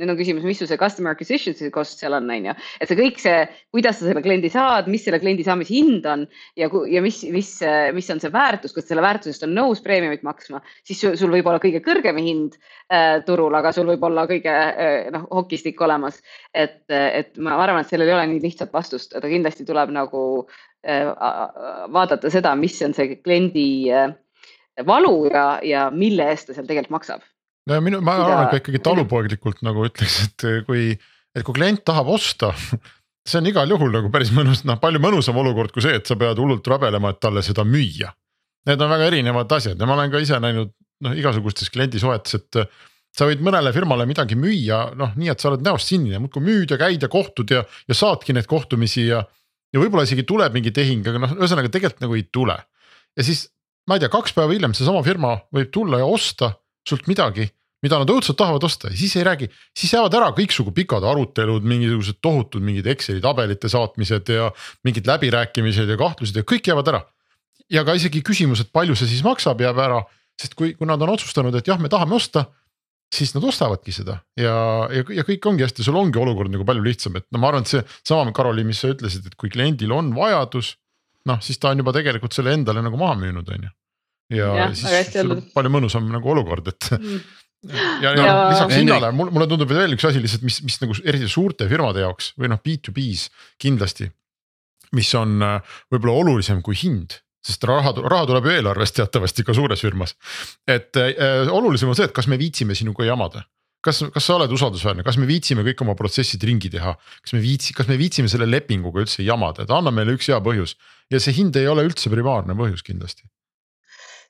nüüd on küsimus, mis sul see customer acquisition cost seal on, on ju, et see kõik see, kuidas sa selle kliendi saad, mis selle kliendi saamise hind on ja, ja mis, mis, mis on see väärtus, kas selle väärtusest on nõus preemiumit maksma, siis sul, sul võib olla kõige kõrgem hind äh, turul, aga sul võib olla kõige äh, noh, hokistikk olemas. et, et ma arvan, et sellel ei ole nii lihtsat vastust, ta kindlasti tuleb nagu äh, vaadata seda, mis on see kliendi äh, valu ja, ja mille eest ta seal tegelikult maksab no minu, ma arvan ka ikkagi talupoeglikult nagu ütleks, et kui, et kui klient tahab osta see on igal juhul nagu päris mõnus, noh palju mõnusam olukord kui see, et sa pead hullult rabelema, et talle seda müüa. Need on väga erinevad asjad ja ma olen ka ise näinud noh igasugustes kliendisuhetes, et. sa võid mõnele firmale midagi müüa, noh nii, et sa oled näost sinine, muudkui müüd ja käid ja kohtud ja, ja saadki neid kohtumisi ja. ja võib-olla isegi tuleb mingi tehing, aga noh, ühesõnaga tegelikult nagu ei tule. ja siis ma ei tea, kaks päeva hiljem seesama firma võib tulla ja osta sult midagi, mida nad õudselt tahavad osta ja siis ei räägi, siis jäävad ära kõiksugu pikad arutelud, mingisugused tohutud mingid Exceli tabelite saatmised ja mingid läbirääkimised ja kahtlused ja kõik jäävad ära. ja ka isegi küsimus, et palju see siis maksab, jääb ära, sest kui, kui nad on otsustanud, et jah, me tahame osta siis nad ostavadki seda ja, ja, ja kõik ongi hästi, sul ongi olukord nagu palju lihtsam, et no ma arvan, et see sama, Karoli, mis sa ütlesid, et kui kliendil on vajadus. noh, siis ta on juba tegelikult selle endale nagu maha müünud, on ju. Ja, ja siis sul on palju mõnusam nagu olukord, et mm. Ja, ja, ja lisaks hinnale mulle, mulle tundub veel üks asi lihtsalt, mis, mis nagu eriti suurte firmade jaoks või noh, B2B-s kindlasti. mis on äh, võib-olla olulisem kui hind, sest raha, raha tuleb ju eelarvest teatavasti ka suures firmas. et äh, olulisem on see, et kas me viitsime sinuga jamada. Kas, kas sa oled usaldusväärne, kas me viitsime kõik oma protsessid ringi teha, kas me viitsi, kas me viitsime selle lepinguga üldse jamada, et anna meile üks hea põhjus. Ja see hind ei ole üldse primaarne põhjus kindlasti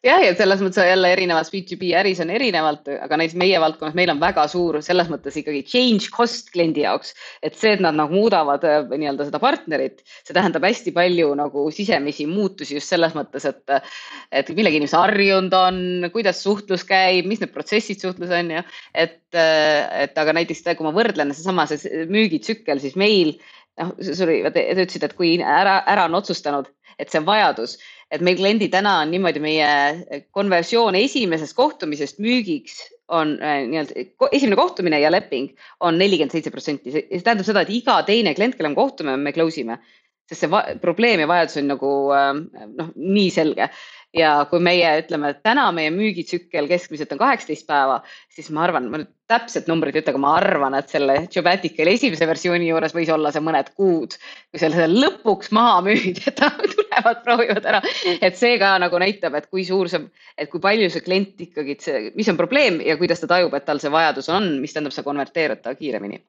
jah, ja selles mõttes jälle erinevas B2B äris on erinevalt, aga näiteks meie valdkonnas meil on väga suur selles mõttes ikkagi change cost kliendi jaoks. et see, et nad nagu muudavad äh, nii-öelda seda partnerit, see tähendab hästi palju nagu sisemisi muutusi just selles mõttes, et. et millega inimesed harjunud on, kuidas suhtlus käib, mis need protsessid suhtlus on ju, et, äh, et aga näiteks kui ma võrdlen seesama see müügitsükkel, siis meil noh, sorry, te ütlesite, et kui ära, ära on otsustanud, et see vajadus. Et meil kliendi täna on niimoodi, meie konversioon esimesest kohtumisest müügiks on äh, nii-öelda esimene kohtumine ja leping on nelikümmend seitse protsenti, see tähendab seda, et iga teine klient, kellega me kohtume, me close ime. sest see probleem ja vajadus on nagu äh, noh, nii selge ja kui meie ütleme, et täna meie müügitsükkel keskmiselt on kaheksateist päeva, siis ma arvan, ma nüüd täpset numbrit ei ütle, aga ma arvan, et selle Jobaticali esimese versiooni juures võis olla see mõned kuud. kui selle lõpuks maha müüdi, et tulevad, proovivad ära, et see ka nagu näitab, et kui suur see, et kui palju see klient ikkagi, mis on probleem ja kuidas ta tajub, et tal see vajadus on, mis tähendab, sa konverteerid ta kiiremini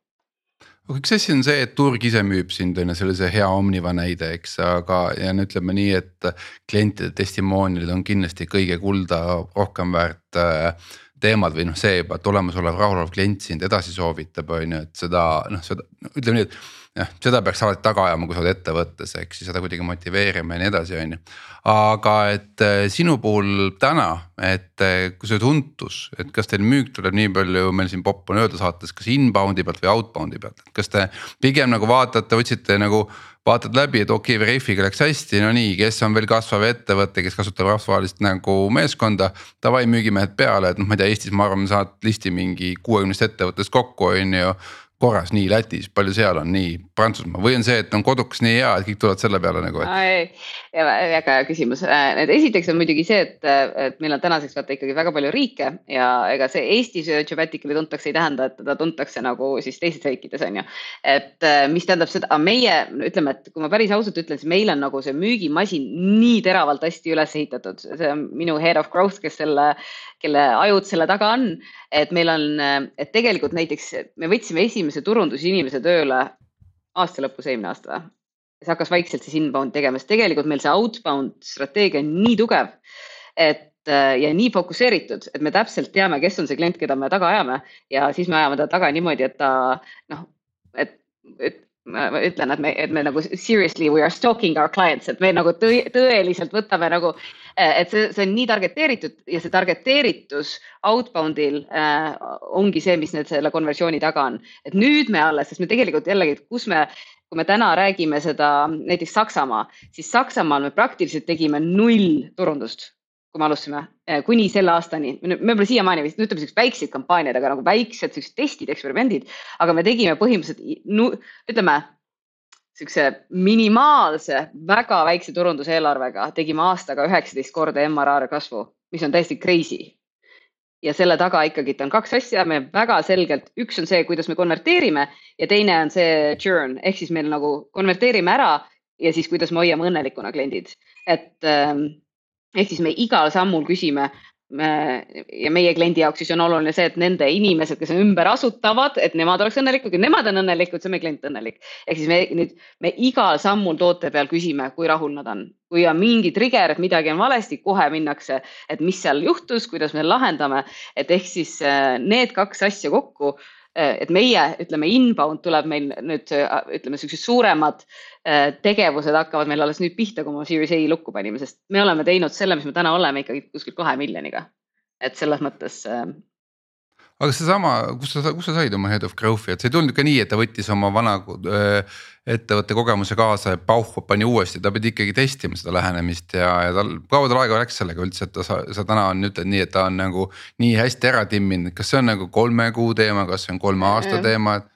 aga üks asi on see, et turg ise müüb sind on ju, see oli see hea Omniva näide, eks, aga ja no ütleme nii, et klientide testimonialid on kindlasti kõige kulda rohkem väärt äh, teemad või noh, see juba, et olemasolev rahulolev klient sind edasi soovitab, on ju, et seda noh, seda ütleme nii, et jah, seda peaks alati taga ajama, kui sa oled ettevõttes, eks ju, seda kuidagi motiveerima ja nii edasi, on ju. aga et äh, sinu puhul täna, et äh, kui see tuntus, et kas teil müük tuleb nii palju, meil siin popp on öelda saates, kas inbound'i pealt või outbound'i pealt, et kas te pigem nagu vaatate, otsite nagu vaatad läbi, et okei okay,, Veriffiga läks hästi, no nii, kes on veel kasvav ettevõte, kes kasutab rahvusvahelist nagu meeskonda. Davai, müügimehed peale, et noh, ma ei tea, Eestis ma arvan, saad listi mingi kuuekümnest ettevõttest kokku, on ju korras, nii Lätis, palju seal on, nii Prantsusmaa või on see, et on kodukas nii hea, et kõik tulevad selle peale nagu et? väga hea küsimus, äh, et esiteks on muidugi see, et, et meil on tänaseks vaata ikkagi väga palju riike ja ega see Eestis Geomatically tuntakse, ei tähenda, et teda tuntakse nagu siis teistes riikides on ju. et äh, mis tähendab seda, meie ütleme, et kui ma päris ausalt ütlen, siis meil on nagu see müügimasin nii teravalt hästi üles ehitatud, see on minu head of growth, kes selle, kelle ajud selle taga on. et meil on, et tegelikult näiteks me võtsime esimese turundusinimese tööle aasta lõpus eelmine aasta või? see hakkas vaikselt siis inbound tegema, sest tegelikult meil see outbound strateegia on nii tugev, et äh, ja nii fokusseeritud, et me täpselt teame, kes on see klient, keda me taga ajame ja siis me ajame ta taga niimoodi, et ta noh, et, et ma ütlen, et me, et me nagu seriously we are stalking our clients, et me nagu tõe, tõeliselt võtame nagu, et see, see on nii targeteeritud ja see targeteeritus outbound'il äh, ongi see, mis nüüd selle konversiooni taga on. et nüüd me alles, sest me tegelikult jällegi, kus me, kui me täna räägime seda näiteks Saksamaa, siis Saksamaal me praktiliselt tegime null turundust kui me alustasime, eh, kuni selle aastani, me võib-olla siiamaani vist ütleme siuksed väiksed kampaaniad, aga nagu väiksed siuksed testid, eksperimendid, aga me tegime põhimõtteliselt ütleme siukse minimaalse, väga väikse turunduseelarvega tegime aastaga üheksateist korda MRR kasvu, mis on täiesti crazy. ja selle taga ikkagi on kaks asja, me väga selgelt, üks on see, kuidas me konverteerime ja teine on see churn ehk siis meil nagu konverteerime ära ja siis, kuidas me hoiame õnnelikuna kliendid, et ähm, ehk siis me igal sammul küsime ja meie kliendi jaoks siis on oluline see, et nende inimesed, kes ümber asutavad, et nemad oleks õnnelikud, kui nemad on õnnelikud, siis on meie klient õnnelik. ehk siis me nüüd, me igal sammul toote peal küsime, kui rahul nad on. kui on mingi trigger, et midagi on valesti, kohe minnakse, et mis seal juhtus, kuidas me lahendame, et ehk siis äh, need kaks asja kokku et meie ütleme, inbound tuleb meil nüüd ütleme, siuksed suuremad äh, tegevused hakkavad meil alles nüüd pihta, kui me Series A lukku panime, sest me oleme teinud selle, mis me täna oleme ikkagi kuskil kahe miljoniga. et selles mõttes äh, aga seesama, kus sa, kus sa said oma head of growth'i, et see ei tulnud ka nii, et ta võttis oma vana äh, ettevõtte kogemuse kaasa ja pauh pani uuesti, ta pidi ikkagi testima seda lähenemist ja, ja tal, kaua tal aega läks sellega üldse, et ta, sa, sa täna on, ütled nii, et ta on nagu nii hästi ära timminud, kas see on nagu kolme kuu teema, kas see on kolme aasta teema, et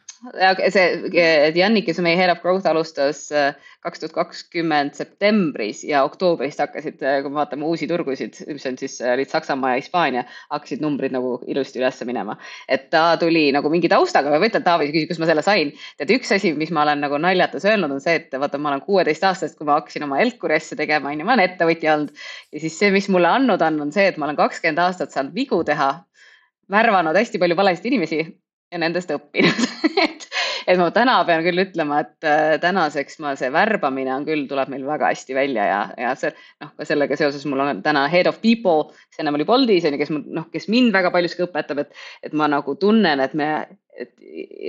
see, Jannik, kes meie head of growth alustas äh, kaks tuhat kakskümmend septembris ja oktoobris hakkasid, äh, kui me vaatame uusi turgusid, mis on siis äh, olid Saksamaa ja Hispaania, hakkasid numbrid nagu ilusti üles minema. et ta tuli nagu mingi taustaga, ma mõtlen, Taavi küsis, kust ma selle sain. tead, üks asi, mis ma olen nagu naljatas öelnud, on see, et vaata, ma olen kuueteistaastasest, kui ma hakkasin oma Elkuri asja tegema, on ju, ma olen ettevõtja olnud. ja siis see, mis mulle andnud on, on see, et ma olen kakskümmend aastat saanud vigu teha värvanud hästi palju valesid inimesi ja nendest õppinud et, ma täna pean küll ütlema, et äh, tänaseks ma, see värbamine on küll, tuleb meil väga hästi välja ja, ja see noh, ka sellega seoses mul on täna head of people, see ennem oli Boltis on ju, kes noh, kes mind väga paljuski õpetab, et, et ma nagu tunnen, et me, et,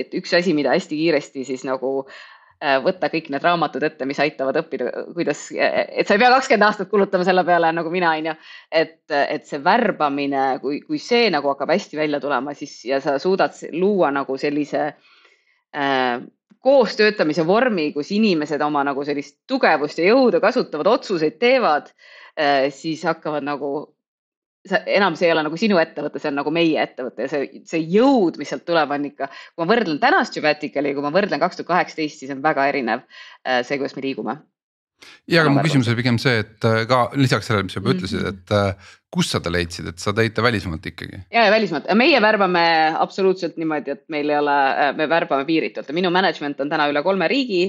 et üks asi, mida hästi kiiresti siis nagu äh, võtta kõik need raamatud ette, mis aitavad õppida, kuidas, et sa ei pea kakskümmend aastat kulutama selle peale nagu mina, on ju. et, et see värbamine, kui, kui see nagu hakkab hästi välja tulema, siis ja sa suudad luua nagu sellise äh, Äh, koostöötamise vormi, kus inimesed oma nagu sellist tugevust ja jõudu kasutavad, otsuseid teevad, äh, siis hakkavad nagu, enam see ei ole nagu sinu ettevõte, see on nagu meie ettevõte ja see, see jõud, mis sealt tuleb, on ikka, kui ma võrdlen tänast Jubaticali, kui ma võrdlen kaks tuhat kaheksateist, siis on väga erinev äh, see, kuidas me liigume ja aga mu küsimus oli pigem see, et äh, ka lisaks sellele, mis sa juba ütlesid, et äh, kust sa ta leidsid, et sa tõid ta välismaalt ikkagi? ja, ja välismaalt, meie värbame absoluutselt niimoodi, et meil ei ole, äh, me värbame piiritult ja minu management on täna üle kolme riigi.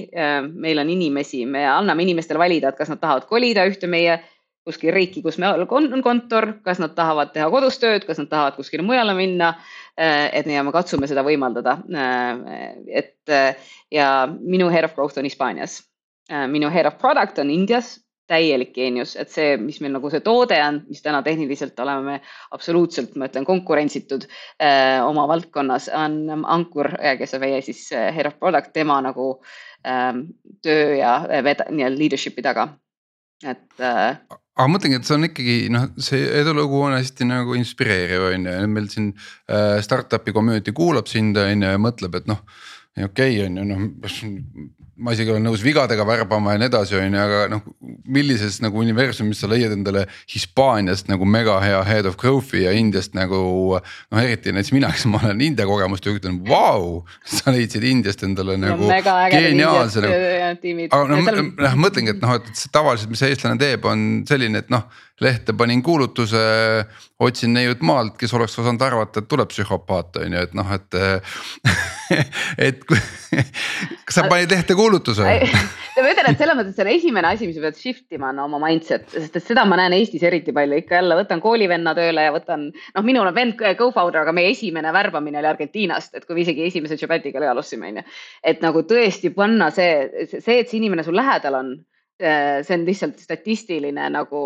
meil on inimesi, me anname inimestele valida, et kas nad tahavad kolida ühte meie kuskil riiki, kus me on kontor, kas nad tahavad teha kodus tööd, kas nad tahavad kuskile mujale minna. et ja me katsume seda võimaldada. et ja minu head of growth on Hispaanias minu head of product on Indias, täielik geenius, et see, mis meil nagu see toode on, mis täna tehniliselt oleme me absoluutselt, ma ütlen, konkurentsitud äh, oma valdkonnas, on Ankur, äh, kes on meie siis äh, head of product, tema nagu ähm, töö ja nii-öelda leadership'i taga, et äh, aga ma mõtlengi, et see on ikkagi noh, see edulugu on hästi nagu inspireeriv on ju, meil siin äh, startup'i community kuulab sind on ju ja mõtleb, et noh okei okay,, on ju noh, ma isegi olen nõus vigadega värbama ja nii edasi, on ju, aga noh, millises nagu universumis sa leiad endale Hispaaniast nagu mega hea head of growth'i ja Indiast nagu. noh, eriti näiteks mina, kes ma olen India kogemust ju ütlen, vau, sa leidsid Indiast endale no, nagu geniaalse nagu. aga noh, noh mõtlengi, et noh, et tavaliselt, mis eestlane teeb, on selline, et noh lehte panin kuulutuse, otsin neiut maalt, kes oleks osanud arvata, et tuleb psühhopaat on ju, et noh, et et kas sa panid lehte kuulutuse? ma ütlen, et selles mõttes selle esimene asi, mis sa pead shift ima, on oma mindset, sest et seda ma näen Eestis eriti palju, ikka jälle võtan koolivenna tööle ja võtan. noh, minul on vend co-founder, aga meie esimene värbamine oli Argentiinast, et kui me isegi esimese Jabatiga alustasime, on ju. et nagu tõesti panna see, see, et see inimene sul lähedal on, see on lihtsalt statistiline nagu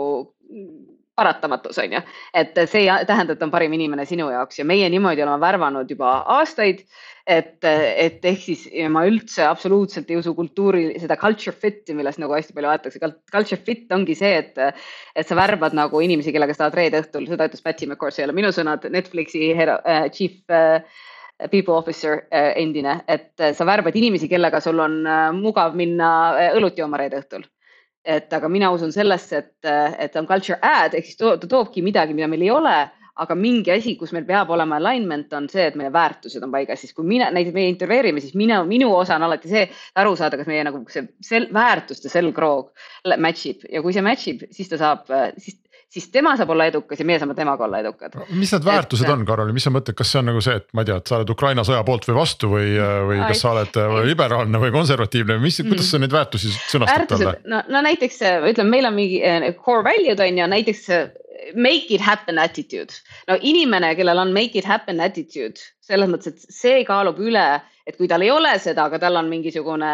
paratamatus, on ju. et see ei tähenda, et on parim inimene sinu jaoks ja meie niimoodi oleme värvanud juba aastaid. et, et ehk siis ma üldse absoluutselt ei usu kultuuri, seda culture fit'i, millest nagu hästi palju aetakse. Culture fit ongi see, et, et sa värbad nagu inimesi, kellega sa tahad reede õhtul, seda ütles Patty McCord, see ei ole minu sõnad, Netflixi hero, äh, chief äh, people officer äh, endine, et sa värbad inimesi, kellega sul on äh, mugav minna äh, õlut jooma reede õhtul et aga mina usun sellesse, et, et on culture add ehk siis to, ta toobki midagi, mida meil ei ole, aga mingi asi, kus meil peab olema alignment, on see, et meie väärtused on paigas, siis kui mina näiteks meie intervjueerime, siis mina, minu osa on alati see aru saada, kas meie nagu see sel, väärtuste selgroog match ib. Ja kui see match ib, siis ta saab, siis siis tema saab olla edukas ja meie saame temaga olla edukad. mis need väärtused et, on, Karoli, mis sa mõtled, kas see on nagu see, et ma ei tea, et sa oled Ukraina sõja poolt või vastu või, või kas sa oled äh, liberaalne või konservatiivne või mis mm., kuidas sa neid väärtusi sõnastad talle? no, no näiteks ütleme, meil on mingi äh, core value'd on ju, näiteks make it happen attitude. no inimene, kellel on make it happen attitude, selles mõttes, et see kaalub üle, et kui tal ei ole seda, aga tal on mingisugune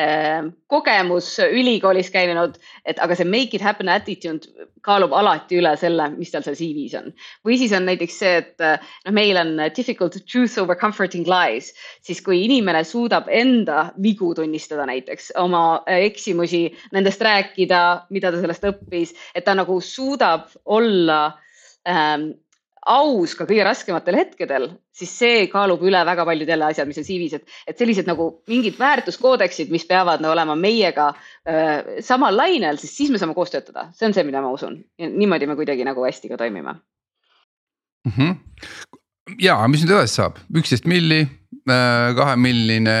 äh, kogemus ülikoolis käinud, et aga see make it happen attitude kaalub alati üle selle, mis tal seal CV-s on. või siis on näiteks see, et noh, meil on difficult truth over comforting lies, siis kui inimene suudab enda vigu tunnistada näiteks, oma eksimusi, nendest rääkida, mida ta sellest õppis, et ta nagu suudab olla ähm, aus ka kõige raskematel hetkedel, siis see kaalub üle väga paljud jälle asjad, mis on CV-s, et, et sellised nagu mingid väärtuskoodeksid, mis peavad no, olema meiega äh, samal lainel, siis siis me saame koos töötada, see on see, mida ma usun niimoodi me kuidagi nagu hästi ka toimime mm. -hmm. ja mis nüüd edasi saab, üksteist milli kahemilline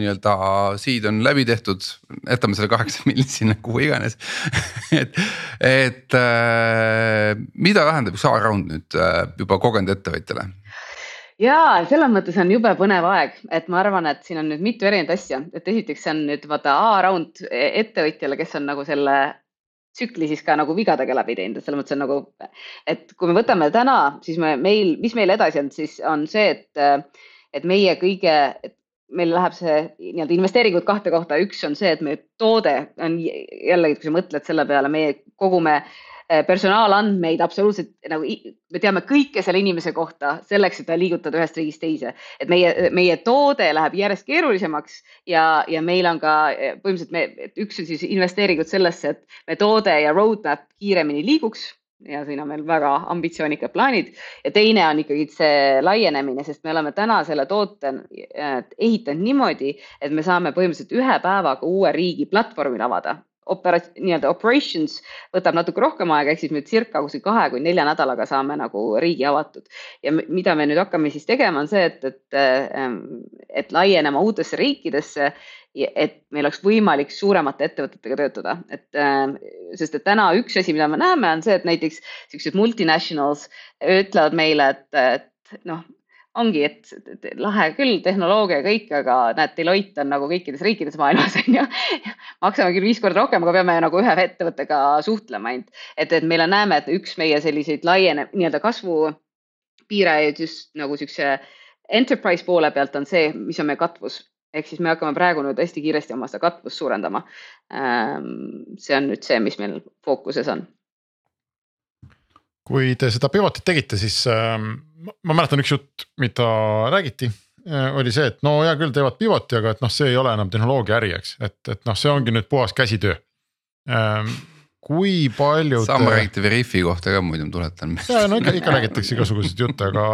nii-öelda seed on läbi tehtud, jätame selle kaheksa miljonit sinna, kuhu iganes. Et, et äh, mida tähendab üks A-round nüüd äh, juba kogenud ettevõtjale? ja selles mõttes on jube põnev aeg, et ma arvan, et siin on nüüd mitu erinevat asja, et esiteks on nüüd vaata A-round ettevõtjale, kes on nagu selle tsükli siis ka nagu vigadega läbi teinud, et selles mõttes on nagu, et kui me võtame täna, siis me, meil, mis meil edasi on, siis on see, et et meie kõige, meil läheb see nii-öelda investeeringud kahte kohta, üks on see, et meie toode on jällegi, kui sa mõtled selle peale, meie kogume eh, personaalandmeid absoluutselt nagu me teame kõike selle inimese kohta selleks, et ta liigutada ühest riigist teise. et meie, meie toode läheb järjest keerulisemaks ja, ja meil on ka eh, põhimõtteliselt me, üks on siis investeeringud sellesse, et me toode ja roadmap kiiremini liiguks ja siin on meil väga ambitsioonikad plaanid ja teine on ikkagi see laienemine, sest me oleme täna selle toote äh, ehitanud niimoodi, et me saame põhimõtteliselt ühe päevaga uue riigi platvormil avada. Opera-, nii-öelda operations võtab natuke rohkem aega, ehk siis me circa kuskil kahe kuni nelja nädalaga saame nagu riigi avatud. ja mida me nüüd hakkame siis tegema, on see, et, et, äh, et laienema uutesse riikidesse et meil oleks võimalik suuremate ettevõtetega töötada, et äh, sest et täna üks asi, mida me näeme, on see, et näiteks siuksed multinationals ütlevad meile, et, et noh, ongi, et, et lahe küll, tehnoloogia ja kõik, aga näed, Deloitte on nagu kõikides riikides maailmas on ju. maksame küll viis korda rohkem, aga peame nagu ühe ettevõttega suhtlema ainult, et, et meil on, näeme, et üks meie selliseid laiene nii-öelda kasvu piirajaid just nagu siukse enterprise poole pealt on see, mis on meie katvus ehk siis me hakkame praegu nüüd hästi kiiresti oma seda katvust suurendama. Ehm, see on nüüd see, mis meil fookuses on. Kui te seda pivotit tegite, siis ähm, ma mäletan üks jutt, mida räägiti äh, oli see, et no hea küll, teevad pivoti, aga et noh, see ei ole enam tehnoloogia äri, eks, et, et noh, see ongi nüüd puhas käsitöö ähm, kui palju. sama räägiti Veriffi kohta ka muidu, ma tuletan. ja no ikka, ikka räägitakse igasuguseid jutte, aga,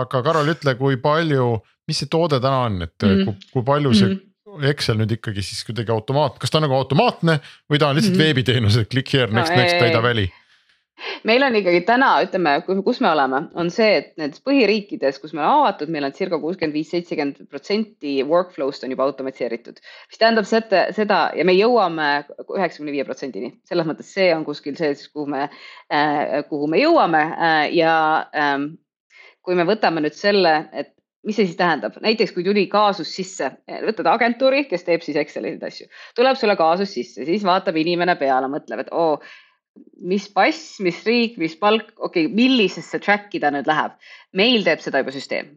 aga Karol, ütle, kui palju mis see toode täna on, et mm -hmm. kui, kui palju see mm -hmm. Excel nüüd ikkagi siis kuidagi automaat, kas ta on nagu automaatne või ta on lihtsalt mm -hmm. veebiteenus, et click here next no,, next täida väli? Meil on ikkagi täna, ütleme, kus me oleme, on see, et nendes põhiriikides, kus me oleme avatud, meil on circa kuuskümmend viis, seitsekümmend protsenti workflow'st on juba automatiseeritud. mis tähendab seda, seda ja me jõuame üheksakümne viie protsendini, selles mõttes see on kuskil see, kuhu me äh,, kuhu me jõuame äh, ja äh, kui me võtame nüüd selle, et mis see siis tähendab, näiteks kui tuli kaasus sisse, võtad agentuuri, kes teeb siis Exceli neid asju, tuleb sulle kaasus sisse, siis vaatab inimene peale, mõtleb, et oo, mis pass, mis riik, mis palk, okei okay,, millisesse track'i ta nüüd läheb. meil teeb seda juba süsteem.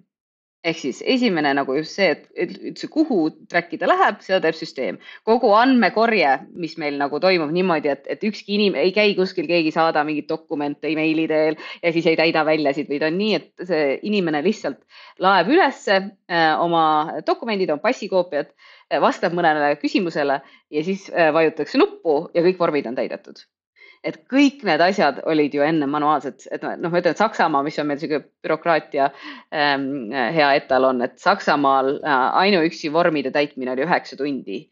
ehk siis esimene nagu just see, et, üldse kuhu track ida läheb, seda teeb süsteem. kogu andmekorje, mis meil nagu toimub niimoodi, et, et ükski inimene ei käi kuskil, keegi ei saada mingeid dokumente emaili teel ja siis ei täida väljasid, vaid on nii, et see inimene lihtsalt laeb ülesse äh, oma dokumendid, oma passikoopiad, äh, vastab mõnele küsimusele ja siis äh, vajutatakse nuppu ja kõik vormid on täidetud et kõik need asjad olid ju enne manuaalsed, et noh, ma ütlen, et Saksamaa, mis on meil sihuke bürokraatia ähm, hea etalon, et Saksamaal äh, ainuüksi vormide täitmine oli üheksa tundi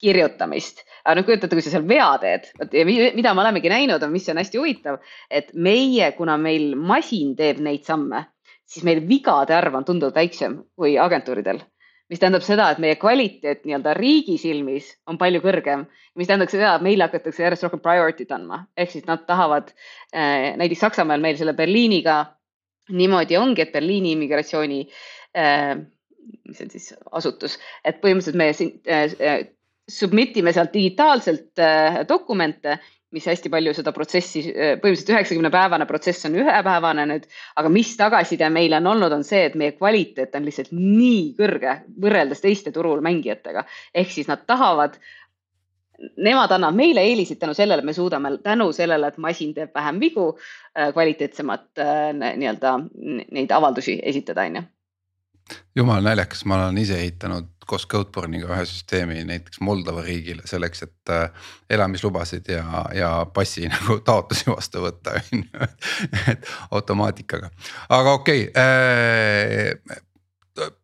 kirjutamist. aga noh, kujutate, kui sa seal vea teed, vot ja mida me olemegi näinud, on, mis on hästi huvitav, et meie, kuna meil masin teeb neid samme, siis meil vigade arv on tunduvalt väiksem kui agentuuridel mis tähendab seda, et meie kvaliteet nii-öelda riigi silmis on palju kõrgem, mis tähendab seda, et meile hakatakse järjest rohkem priority't andma, ehk siis nad tahavad äh, näiteks Saksamaal meil selle Berliiniga niimoodi ongi, et Berliini immigratsiooni äh,, mis on siis asutus, et põhimõtteliselt me siin äh, submit ime sealt digitaalselt dokumente mis hästi palju seda protsessi, põhimõtteliselt üheksakümne päevane protsess on ühepäevane nüüd, aga mis tagasiside meile on olnud, on see, et meie kvaliteet on lihtsalt nii kõrge võrreldes teiste turul mängijatega. ehk siis nad tahavad, nemad annavad meile eeliseid tänu sellele, me suudame tänu sellele, et masin teeb vähem vigu, äh, kvaliteetsemat äh, nii-öelda neid avaldusi esitada, on ju jumala naljakas, ma olen ise ehitanud koos Codeborne'iga ühe süsteemi näiteks Moldova riigile selleks, et äh, elamislubasid ja, ja passi nagu taotlusi vastu võtta, on ju, et automaatikaga, aga okei okay, äh,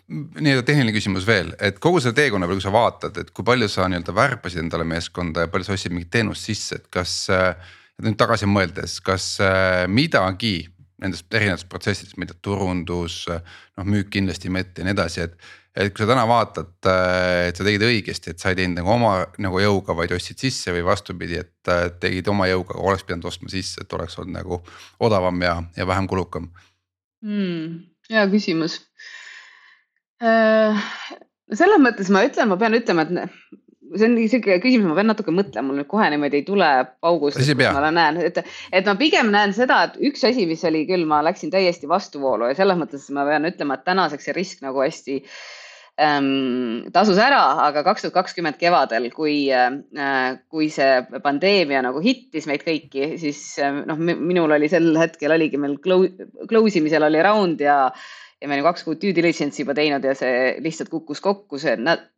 nii-öelda tehniline küsimus veel, et kogu selle teekonna peale, kui sa vaatad, et kui palju sa nii-öelda värbasid endale meeskonda ja palju sa ostsid mingit teenust sisse, et kas äh,. nüüd tagasi mõeldes, kas äh, midagi nendest erinevatest protsessidest, tea, turundus, noh müük kindlasti, met ja nii edasi, et. Et kui sa täna vaatad, et sa tegid õigesti, et sa ei teinud nagu oma nagu jõuga, vaid ostsid sisse või vastupidi, et tegid oma jõuga, oleks pidanud ostma sisse, et oleks olnud nagu odavam ja, ja vähem kulukam hmm,. hea küsimus äh,. selles mõttes ma ütlen, ma pean ütlema, et see on sihuke küsimus, ma pean natuke mõtlema, mul nüüd kohe niimoodi ei tule paugust, ma näen, et, et ma pigem näen seda, et üks asi, mis oli küll, ma läksin täiesti vastuvoolu ja selles mõttes ma pean ütlema, et tänaseks see risk nagu hästi ähm, tasus ära, aga kaks tuhat kakskümmend kevadel, kui äh,, kui see pandeemia nagu hittis meid kõiki, siis äh, noh, minul oli sel hetkel oligi meil close imisel oli round ja ja me olime kaks kuud due diligence'i juba teinud ja see lihtsalt kukkus kokku, see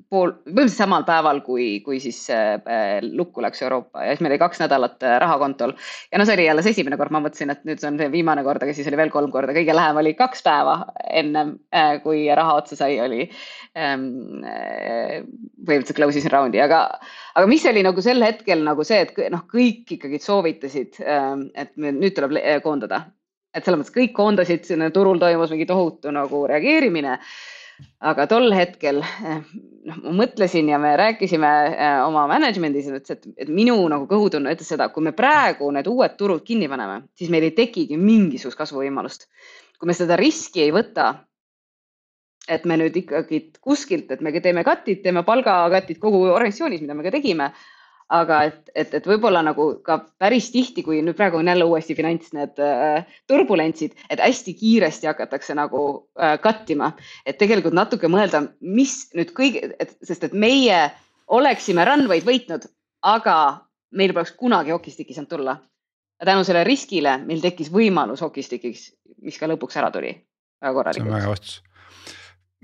pool, põhimõtteliselt samal päeval, kui, kui siis äh, lukku läks Euroopa. Ja siis meil oli kaks nädalat äh, raha kontol. ja no see oli jälle see esimene kord, ma mõtlesin, et nüüd see on see viimane kord, aga siis oli veel kolm korda, kõige lähem oli kaks päeva ennem äh,, kui raha otsa sai, oli ähm, äh, põhimõtteliselt close isin round'i, aga, aga mis oli nagu sel hetkel nagu see, et noh, kõik ikkagi soovitasid äh,, et nüüd tuleb koondada et selles mõttes kõik koondasid, turul toimus mingi tohutu nagu reageerimine. aga tol hetkel eh, noh, ma mõtlesin ja me rääkisime eh, oma management'is, et, et minu nagu kõhutunne ütles seda, kui me praegu need uued turud kinni paneme, siis meil ei tekigi mingisugust kasvuvõimalust. kui me seda riski ei võta, et me nüüd ikkagi kuskilt, et me teeme cut'id, teeme palgacut'id kogu organisatsioonis, mida me ka tegime aga et, et, et võib-olla nagu ka päris tihti, kui nüüd praegu on jälle uuesti finants need äh, turbulentsid, et hästi kiiresti hakatakse nagu äh, cut ima, et tegelikult natuke mõelda, mis nüüd kõige, et sest et meie oleksime runway'd võitnud, aga meil poleks kunagi hokistikki saanud tulla. tänu sellele riskile meil tekkis võimalus hokistikiks, mis ka lõpuks ära tuli väga korralikult. see on väga vastus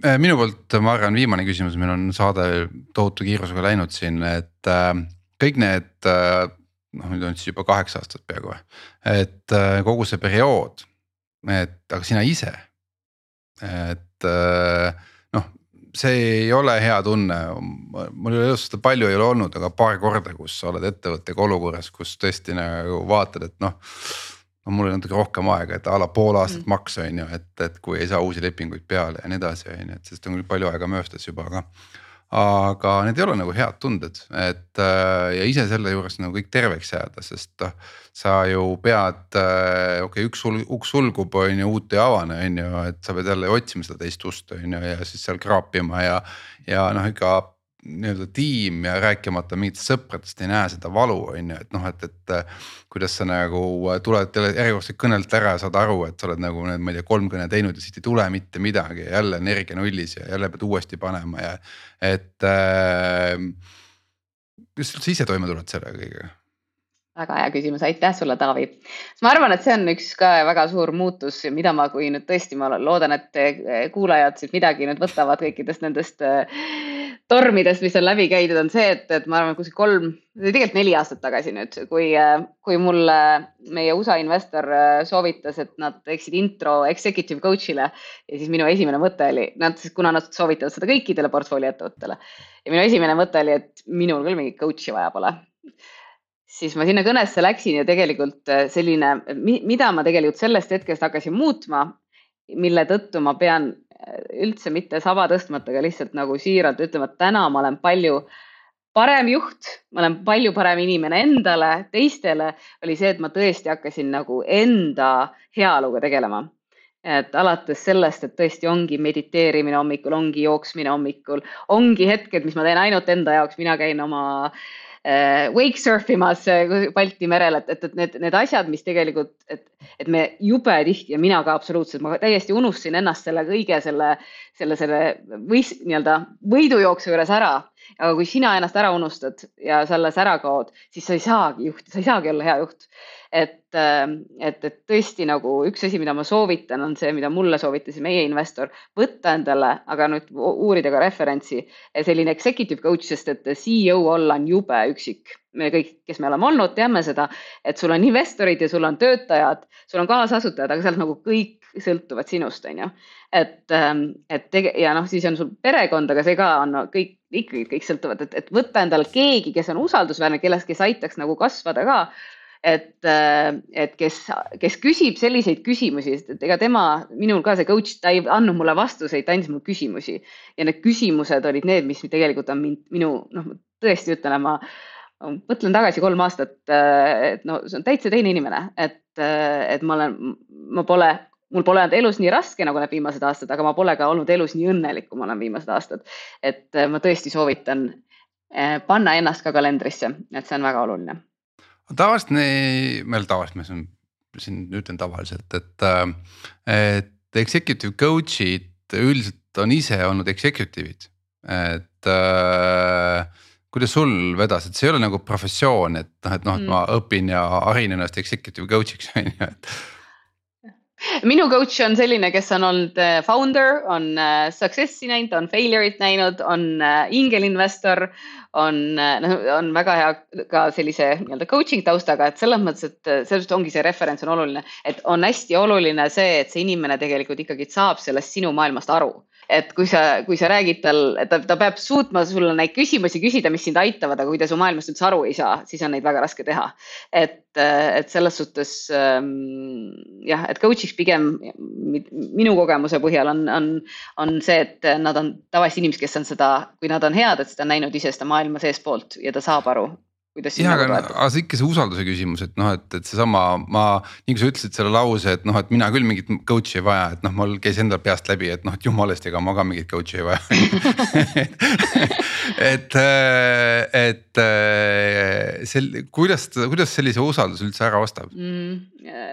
äh, minu poolt, ma arvan, viimane küsimus, meil on saade tohutu kiirusega läinud siin, et äh, kõik need äh, noh, nüüd on siis juba kaheksa aastat peaaegu, et äh, kogu see periood, et aga sina ise, et äh, noh, see ei ole hea tunne, mul ei ole just seda palju ei ole olnud, aga paar korda, kus sa oled ettevõttega olukorras, kus tõesti nagu vaatad, et noh no mul oli natuke rohkem aega, et a la pool aastat mm. maks on ju, et, et kui ei saa uusi lepinguid peale ja nii edasi, on ju, et sest on küll palju aega möödas juba, aga aga need ei ole nagu head tunded, et äh, ja ise selle juures nagu kõik terveks jääda, sest noh. sa ju pead, äh, okei okay,, üks sul, uks sulgub, on ju, uut ei avane, on ju, et sa pead jälle otsima seda teist ust, on ju, ja siis seal kraapima ja. ja noh, ikka nii-öelda tiim ja rääkimata mingitest sõpradest ei näe seda valu, on ju, et noh, et, et. kuidas sa nagu tuled järjekordselt kõnelt ära ja saad aru, et sa oled nagu need, ma ei tea, kolm kõne teinud ja siit ei tule mitte midagi ja jälle energia nullis ja jälle pead uuesti panema ja et äh,. kuidas sa ise toime tuled selle kõigega? väga hea küsimus, aitäh sulle, Taavi. ma arvan, et see on üks ka väga suur muutus, mida ma, kui nüüd tõesti, ma loodan, et kuulajad siit midagi nüüd võtavad kõikidest nendest äh, tormidest, mis on läbi käidud, on see, et, et ma arvan, kuskil kolm, tegelikult neli aastat tagasi nüüd, kui, äh, kui mulle meie USA investor äh, soovitas, et nad teeksid intro executive coach'ile ja siis minu esimene mõte oli, nad, kuna nad soovitavad seda kõikidele portfoolio ettevõttele ja minu esimene mõte oli, et minul küll mingit coach'i vaja pole. Siis ma sinna kõnesse läksin ja tegelikult äh, selline, mida ma tegelikult sellest hetkest hakkasin muutma, mille tõttu ma pean äh, üldse mitte saba tõstmata, aga lihtsalt nagu siiralt ütlema, et täna ma olen palju parem juht, ma olen palju parem inimene endale, teistele, oli see, et ma tõesti hakkasin nagu enda heaoluga tegelema. Et alates sellest, et tõesti ongi mediteerimine hommikul, ongi jooksmine hommikul, ongi hetked, mis ma teen ainult enda jaoks, mina käin oma äh, wake surf imas äh, Balti merel, et, et, et need, need asjad, mis tegelikult, et, et me jube tihti ja mina ka absoluutselt, ma täiesti unustasin ennast selle kõige selle, selle, selle võis nii-öelda võidujooksu juures ära. Aga kui sina ennast ära unustad ja selles ära kaod, siis sa ei saagi juhtida, sa ei saagi olla hea juht et, ähm, et, et tõesti nagu üks asi, mida ma soovitan, on see, mida mulle soovitas meie investor, võtta endale, aga nüüd uurida ka referentsi, selline executive coach, sest et CEO olla on jube üksik. me kõik, kes me oleme olnud, teame seda, et sul on investorid ja sul on töötajad, sul on kaasasutajad, aga sealt nagu kõik sõltuvad sinust, on ju. et, ähm, et tege- ja noh, siis on sul perekond, aga see ka on no, kõik ikkagi kõik sõltuvad, et, et võtta endale keegi, kes on usaldusväärne, kellest, kes aitaks nagu kasvada ka. Et, äh, et kes, kes küsib selliseid küsimusi, sest et ega tema, minul ka see coach, ta ei andnud mulle vastuseid, ta andis mulle küsimusi. Ja need küsimused olid need, mis tegelikult on mind, minu noh, tõesti ütlen, ma mõtlen tagasi kolm aastat, äh, et no see on täitsa teine inimene, et, äh, et ma olen, ma pole, mul pole olnud elus nii raske nagu need viimased aastad, aga ma pole ka olnud elus nii õnnelik, kui ma olen viimased aastad. et ma tõesti soovitan panna ennast ka kalendrisse, et see on väga oluline tavaliselt, meil tavaliselt, ma siin, siin ütlen tavaliselt, et, äh, et executive coach'id üldiselt on ise olnud executive'id, et äh, kuidas sul vedas, et see ei ole nagu professioon, et noh, et noh, et ma mm. õpin ja harin ennast executive coach'iks on ju, et minu coach on selline, kes on olnud äh, founder, on äh, success'i näinud, on failure'it näinud, on ingelinvestor, on, noh, on väga hea ka sellise nii-öelda coaching taustaga, et selles mõttes, et selles mõttes ongi see referents on oluline, et on hästi oluline see, et see inimene tegelikult ikkagi saab sellest sinu maailmast aru et kui sa, kui sa räägid tal, ta, ta peab suutma sulle neid küsimusi küsida, mis sind aitavad, aga kui ta su maailmast üldse aru ei saa, siis on neid väga raske teha. et, et selles suhtes ähm, jah, et coach'iks pigem minu kogemuse põhjal on, on, on see, et nad on tavaliselt inimesed, kes on seda, kui nad on head, et seda näinud ise seda maailma seestpoolt ja ta saab aru kuidas ja, aga, aga see ikka see usalduse küsimus, et noh, et, et seesama ma, nii kui sa ütlesid selle lause, et noh, et mina küll mingit coach'i ei vaja, et noh, mul käis endal peast läbi, et noh, et jumala eest, ega ma ka mingit coach'i ei vaja et, et sel-, kuidas, kuidas sellise usalduse üldse ära ostab mm,?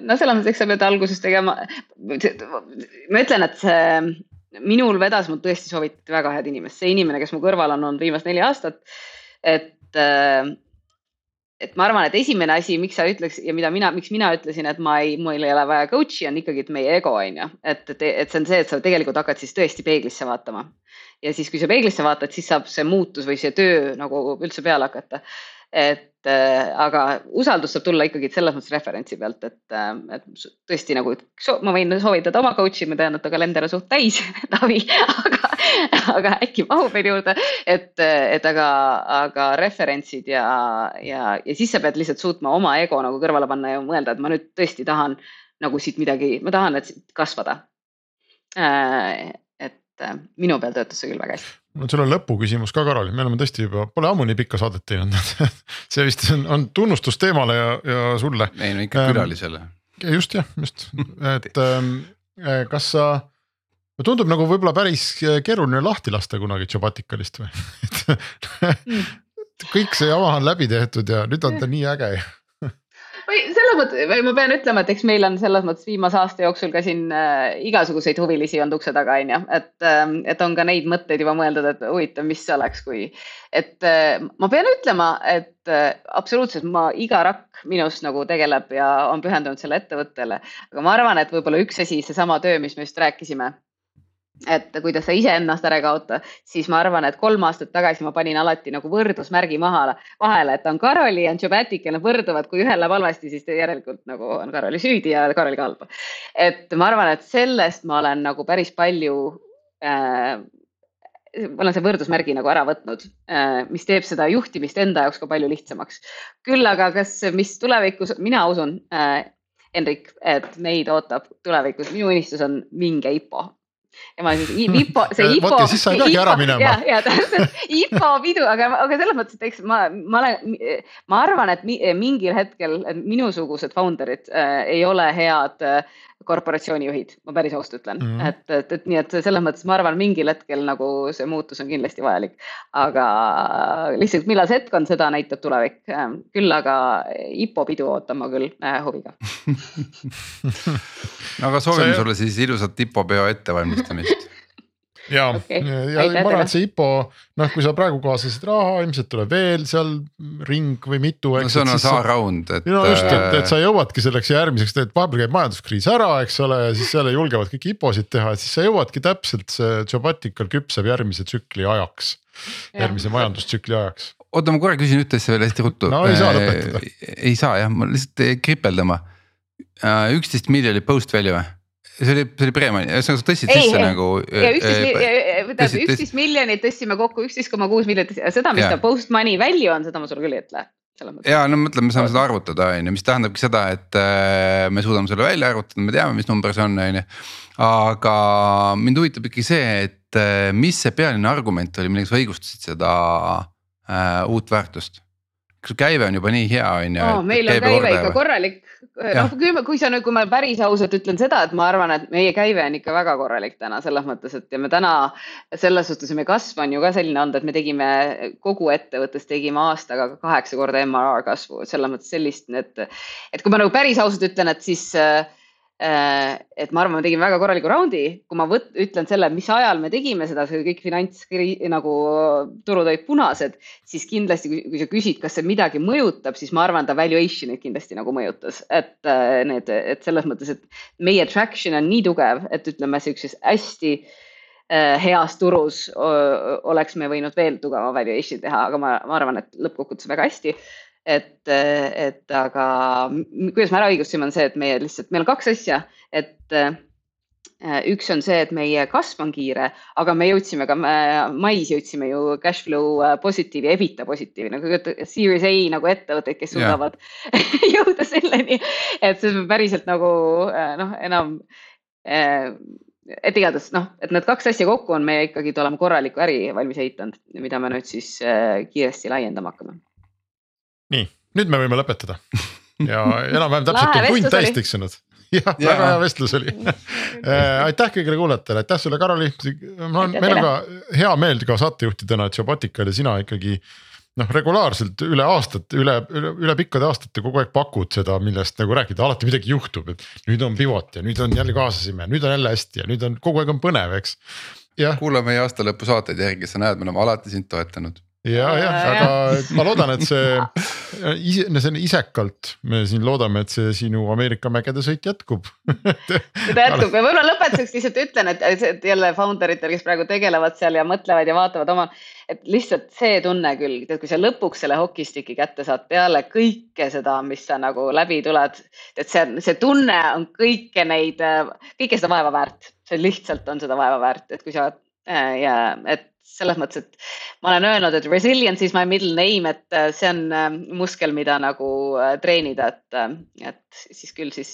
no selles mõttes, eks sa pead alguses tegema, ma ütlen, et see minul vedas, mul tõesti soovitati väga head inimest, see inimene, kes mu kõrval on olnud viimased neli aastat. et et ma arvan, et esimene asi, miks sa ütleks ja mida mina, miks mina ütlesin, et ma ei, mul ei ole vaja coach'i, on ikkagi, et meie ego on ju, et, et, et see on see, et sa tegelikult hakkad siis tõesti peeglisse vaatama. ja siis, kui sa peeglisse vaatad, siis saab see muutus või see töö nagu üldse peale hakata et äh, aga usaldus saab tulla ikkagi selles mõttes referentsi pealt, et, äh, et tõesti nagu so, ma võin soovitada oma coach'i, ma tean, et ta kalender on suht täis Taavi, aga, aga äkki mahub veel juurde, et, et aga, aga referentsid ja, ja, ja siis sa pead lihtsalt suutma oma ego nagu kõrvale panna ja mõelda, et ma nüüd tõesti tahan nagu siit midagi, ma tahan, et kasvada äh, et minu peal töötas see küll väga hästi. No sul on lõpuküsimus ka, Karol, me oleme tõesti juba, pole ammu nii pikka saadet teinud see vist on, on tunnustus teemale ja, ja sulle. ei no ikka külalisele ähm,. just jah, just, et ähm, äh, kas sa no tundub nagu võib-olla päris keeruline lahti lasta kunagi Jobaticalist või mm. kõik see jama on läbi tehtud ja nüüd on ta nii äge või selles mõttes, ma pean ütlema, et eks meil on selles mõttes viimase aasta jooksul ka siin äh, igasuguseid huvilisi olnud ukse taga, on ju, et äh,, et on ka neid mõtteid juba mõeldud, et huvitav, mis oleks, kui. et äh, ma pean ütlema, et äh, absoluutselt ma, iga rakk minust nagu tegeleb ja on pühendunud selle ettevõttele, aga ma arvan, et võib-olla üks asi, seesama töö, mis me just rääkisime et kuidas sa iseennast ära ei kaota, siis ma arvan, et kolm aastat tagasi ma panin alati nagu võrdusmärgi maha vahele, et on Karoli ja Jobatic ja nad võrduvad, kui ühel läheb halvasti, siis järelikult nagu on Karoli süüdi ja Karoliga halba. et ma arvan, et sellest ma olen nagu päris palju äh, ma olen see võrdusmärgi nagu ära võtnud, äh, mis teeb seda juhtimist enda jaoks ka palju lihtsamaks. küll aga, kas, mis tulevikus, mina usun äh,, Henrik, et meid ootab tulevikus, minu unistus on minge IPO ja ma siis IPO, see IPO. vot ja siis sa ei peagi ära minema. ja, ja täpselt IPO pidu, aga, aga selles mõttes, et eks ma, ma olen, ma arvan, et mingil hetkel minusugused founder'id äh, ei ole head äh, korporatsioonijuhid, ma päris ausalt ütlen mm, -hmm. et, et, et nii, et selles mõttes ma arvan, mingil hetkel nagu see muutus on kindlasti vajalik. aga lihtsalt millal see hetk on, seda näitab tulevik. küll aga IPO pidu ootan ma küll äh, huviga aga soovime see... sulle siis ilusat IPO peo ettevalmistamist ja okay., ja ma arvan, et see IPO, noh, kui sa praegu kaasasid raha, ilmselt tuleb veel seal ring või mitu. no see on A-round, et. no just, et, et sa jõuadki selleks järgmiseks, et vahepeal käib majanduskriis ära, eks ole, ja siis jälle julgevad kõik IPO-sid teha, et siis sa jõuadki täpselt see Jobatical küpseb järgmise tsükli ajaks. järgmise majandustsükli ajaks. oota, ma korra küsin ühte asja veel hästi ruttu. no ei saa lõpetada. ei saa jah, ma lihtsalt kripeldama. Äh, üksteist miljonit post value või? See oli, see oli pre-money, ühesõnaga sa tõstsid ei, sisse ei, nagu. üksteist, üksteist miljonit tõstsime kokku, üksteist koma kuus miljonit, seda, mis ja. ta post money value on, seda ma sulle küll ei ütle ja no mõtle, me saame seda arvutada, on ju, mis tähendabki seda, et äh, me suudame selle välja arvutada, me teame, mis number see on, on ju. aga mind huvitab ikkagi see, et äh, mis see pealine argument oli, millega sa õigustasid seda äh, uut väärtust kas käive on juba nii hea, on ju? meil on käive ikka korralik, noh kui, kui sa nüüd, kui ma päris ausalt ütlen seda, et ma arvan, et meie käive on ikka väga korralik täna selles mõttes, et ja me täna selles suhtes meie kasv on ju ka selline olnud, et me tegime kogu ettevõttes tegime aastaga kaheksa korda MRR kasvu, selles mõttes sellist, et, et kui ma nagu päris ausalt ütlen, et siis Äh, et ma arvan, me tegime väga korraliku raundi, kui ma võt, ütlen selle, mis ajal me tegime seda, see kõik finants nagu turud olid punased, siis kindlasti, kui sa küsid, kas see midagi mõjutab, siis ma arvan, ta valuation'it kindlasti nagu mõjutas, et äh, need, et selles mõttes, et meie traction on nii tugev, et ütleme sihukeses hästi äh, heas turus oleks me võinud veel tugevama valuation teha, aga ma, ma arvan, et lõppkokkuvõttes väga hästi et, et aga kuidas me ära õigustasime, on see, et meie lihtsalt, meil on kaks asja, et äh, üks on see, et meie kasv on kiire, aga me jõudsime ka mais jõudsime ju cash flow äh, positiivi, EBITDA positiivi nagu series A nagu ettevõtteid, kes suudavad yeah. jõuda selleni, et see on päriselt nagu äh, noh, enam et igatahes noh, et need kaks asja kokku on meie ikkagi oleme korralikku äri valmis ehitanud, mida me nüüd siis kiiresti laiendama hakkame nii, nüüd me võime lõpetada. Ja enam-vähem täpselt on tund täis tiksunud. Jah ja., väga hea vestlus oli. Äh, aitäh kõigile kuulajatele, aitäh sulle, Karoli. mul on, meil on ka hea meel ka saatejuhtidena, et Jobatikal ja sina ikkagi noh, regulaarselt üle aastate, üle, üle, üle pikkade aastate kogu aeg pakud seda, millest nagu rääkida, alati midagi juhtub, et nüüd on pivot ja nüüd on jälle kaasasime, nüüd on jälle hästi ja nüüd on kogu aeg on põnev, eks. kuula meie aasta lõpu saateid järgi, sa näed, me oleme alati sind toetanud ja, jah, aga ma loodan, et see ise, see on isekalt, me siin loodame, et see sinu Ameerika mägede sõit jätkub seda jätkub ja võib-olla lõpetuseks lihtsalt ütlen, et, jälle founder itel, kes praegu tegelevad seal ja mõtlevad ja vaatavad oma. et lihtsalt see tunne küll, tead, kui sa lõpuks selle hokistiki kätte saad peale kõike seda, mis sa nagu läbi tuled. et see, see tunne on kõike neid, kõike seda vaeva väärt, see lihtsalt on seda vaeva väärt, et kui sa äh, ja et selles mõttes, et ma olen öelnud, et resilience is my middle name, et äh, see on äh, muskel, mida nagu äh, treenida, et, et siis küll siis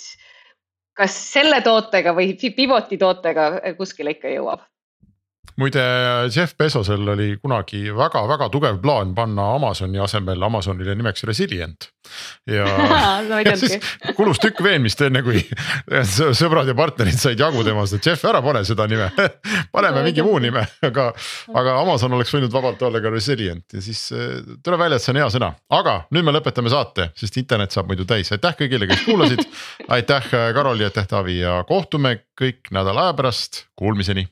kas selle tootega või pivoti tootega kuskile ikka jõuab. Muide, Jeff Bezosel oli kunagi väga-väga tugev plaan panna Amazoni asemel Amazonile nimeks Resilient. ja, ja siis kulus tükk veenmist, enne kui sõbrad ja partnerid said jagu temast, et Jeff, ära pane seda nime. Paneme mingi muu nime, aga, aga Amazon oleks võinud vabalt olla ka Resilient. Ja siis eh, tuleb välja, et see on hea sõna, aga nüüd me lõpetame saate, sest internet saab muidu täis, aitäh kõigile, kes kuulasid. aitäh, Karoli, aitäh, Taavi. Ja kohtume kõik nädala aja pärast, kuulmiseni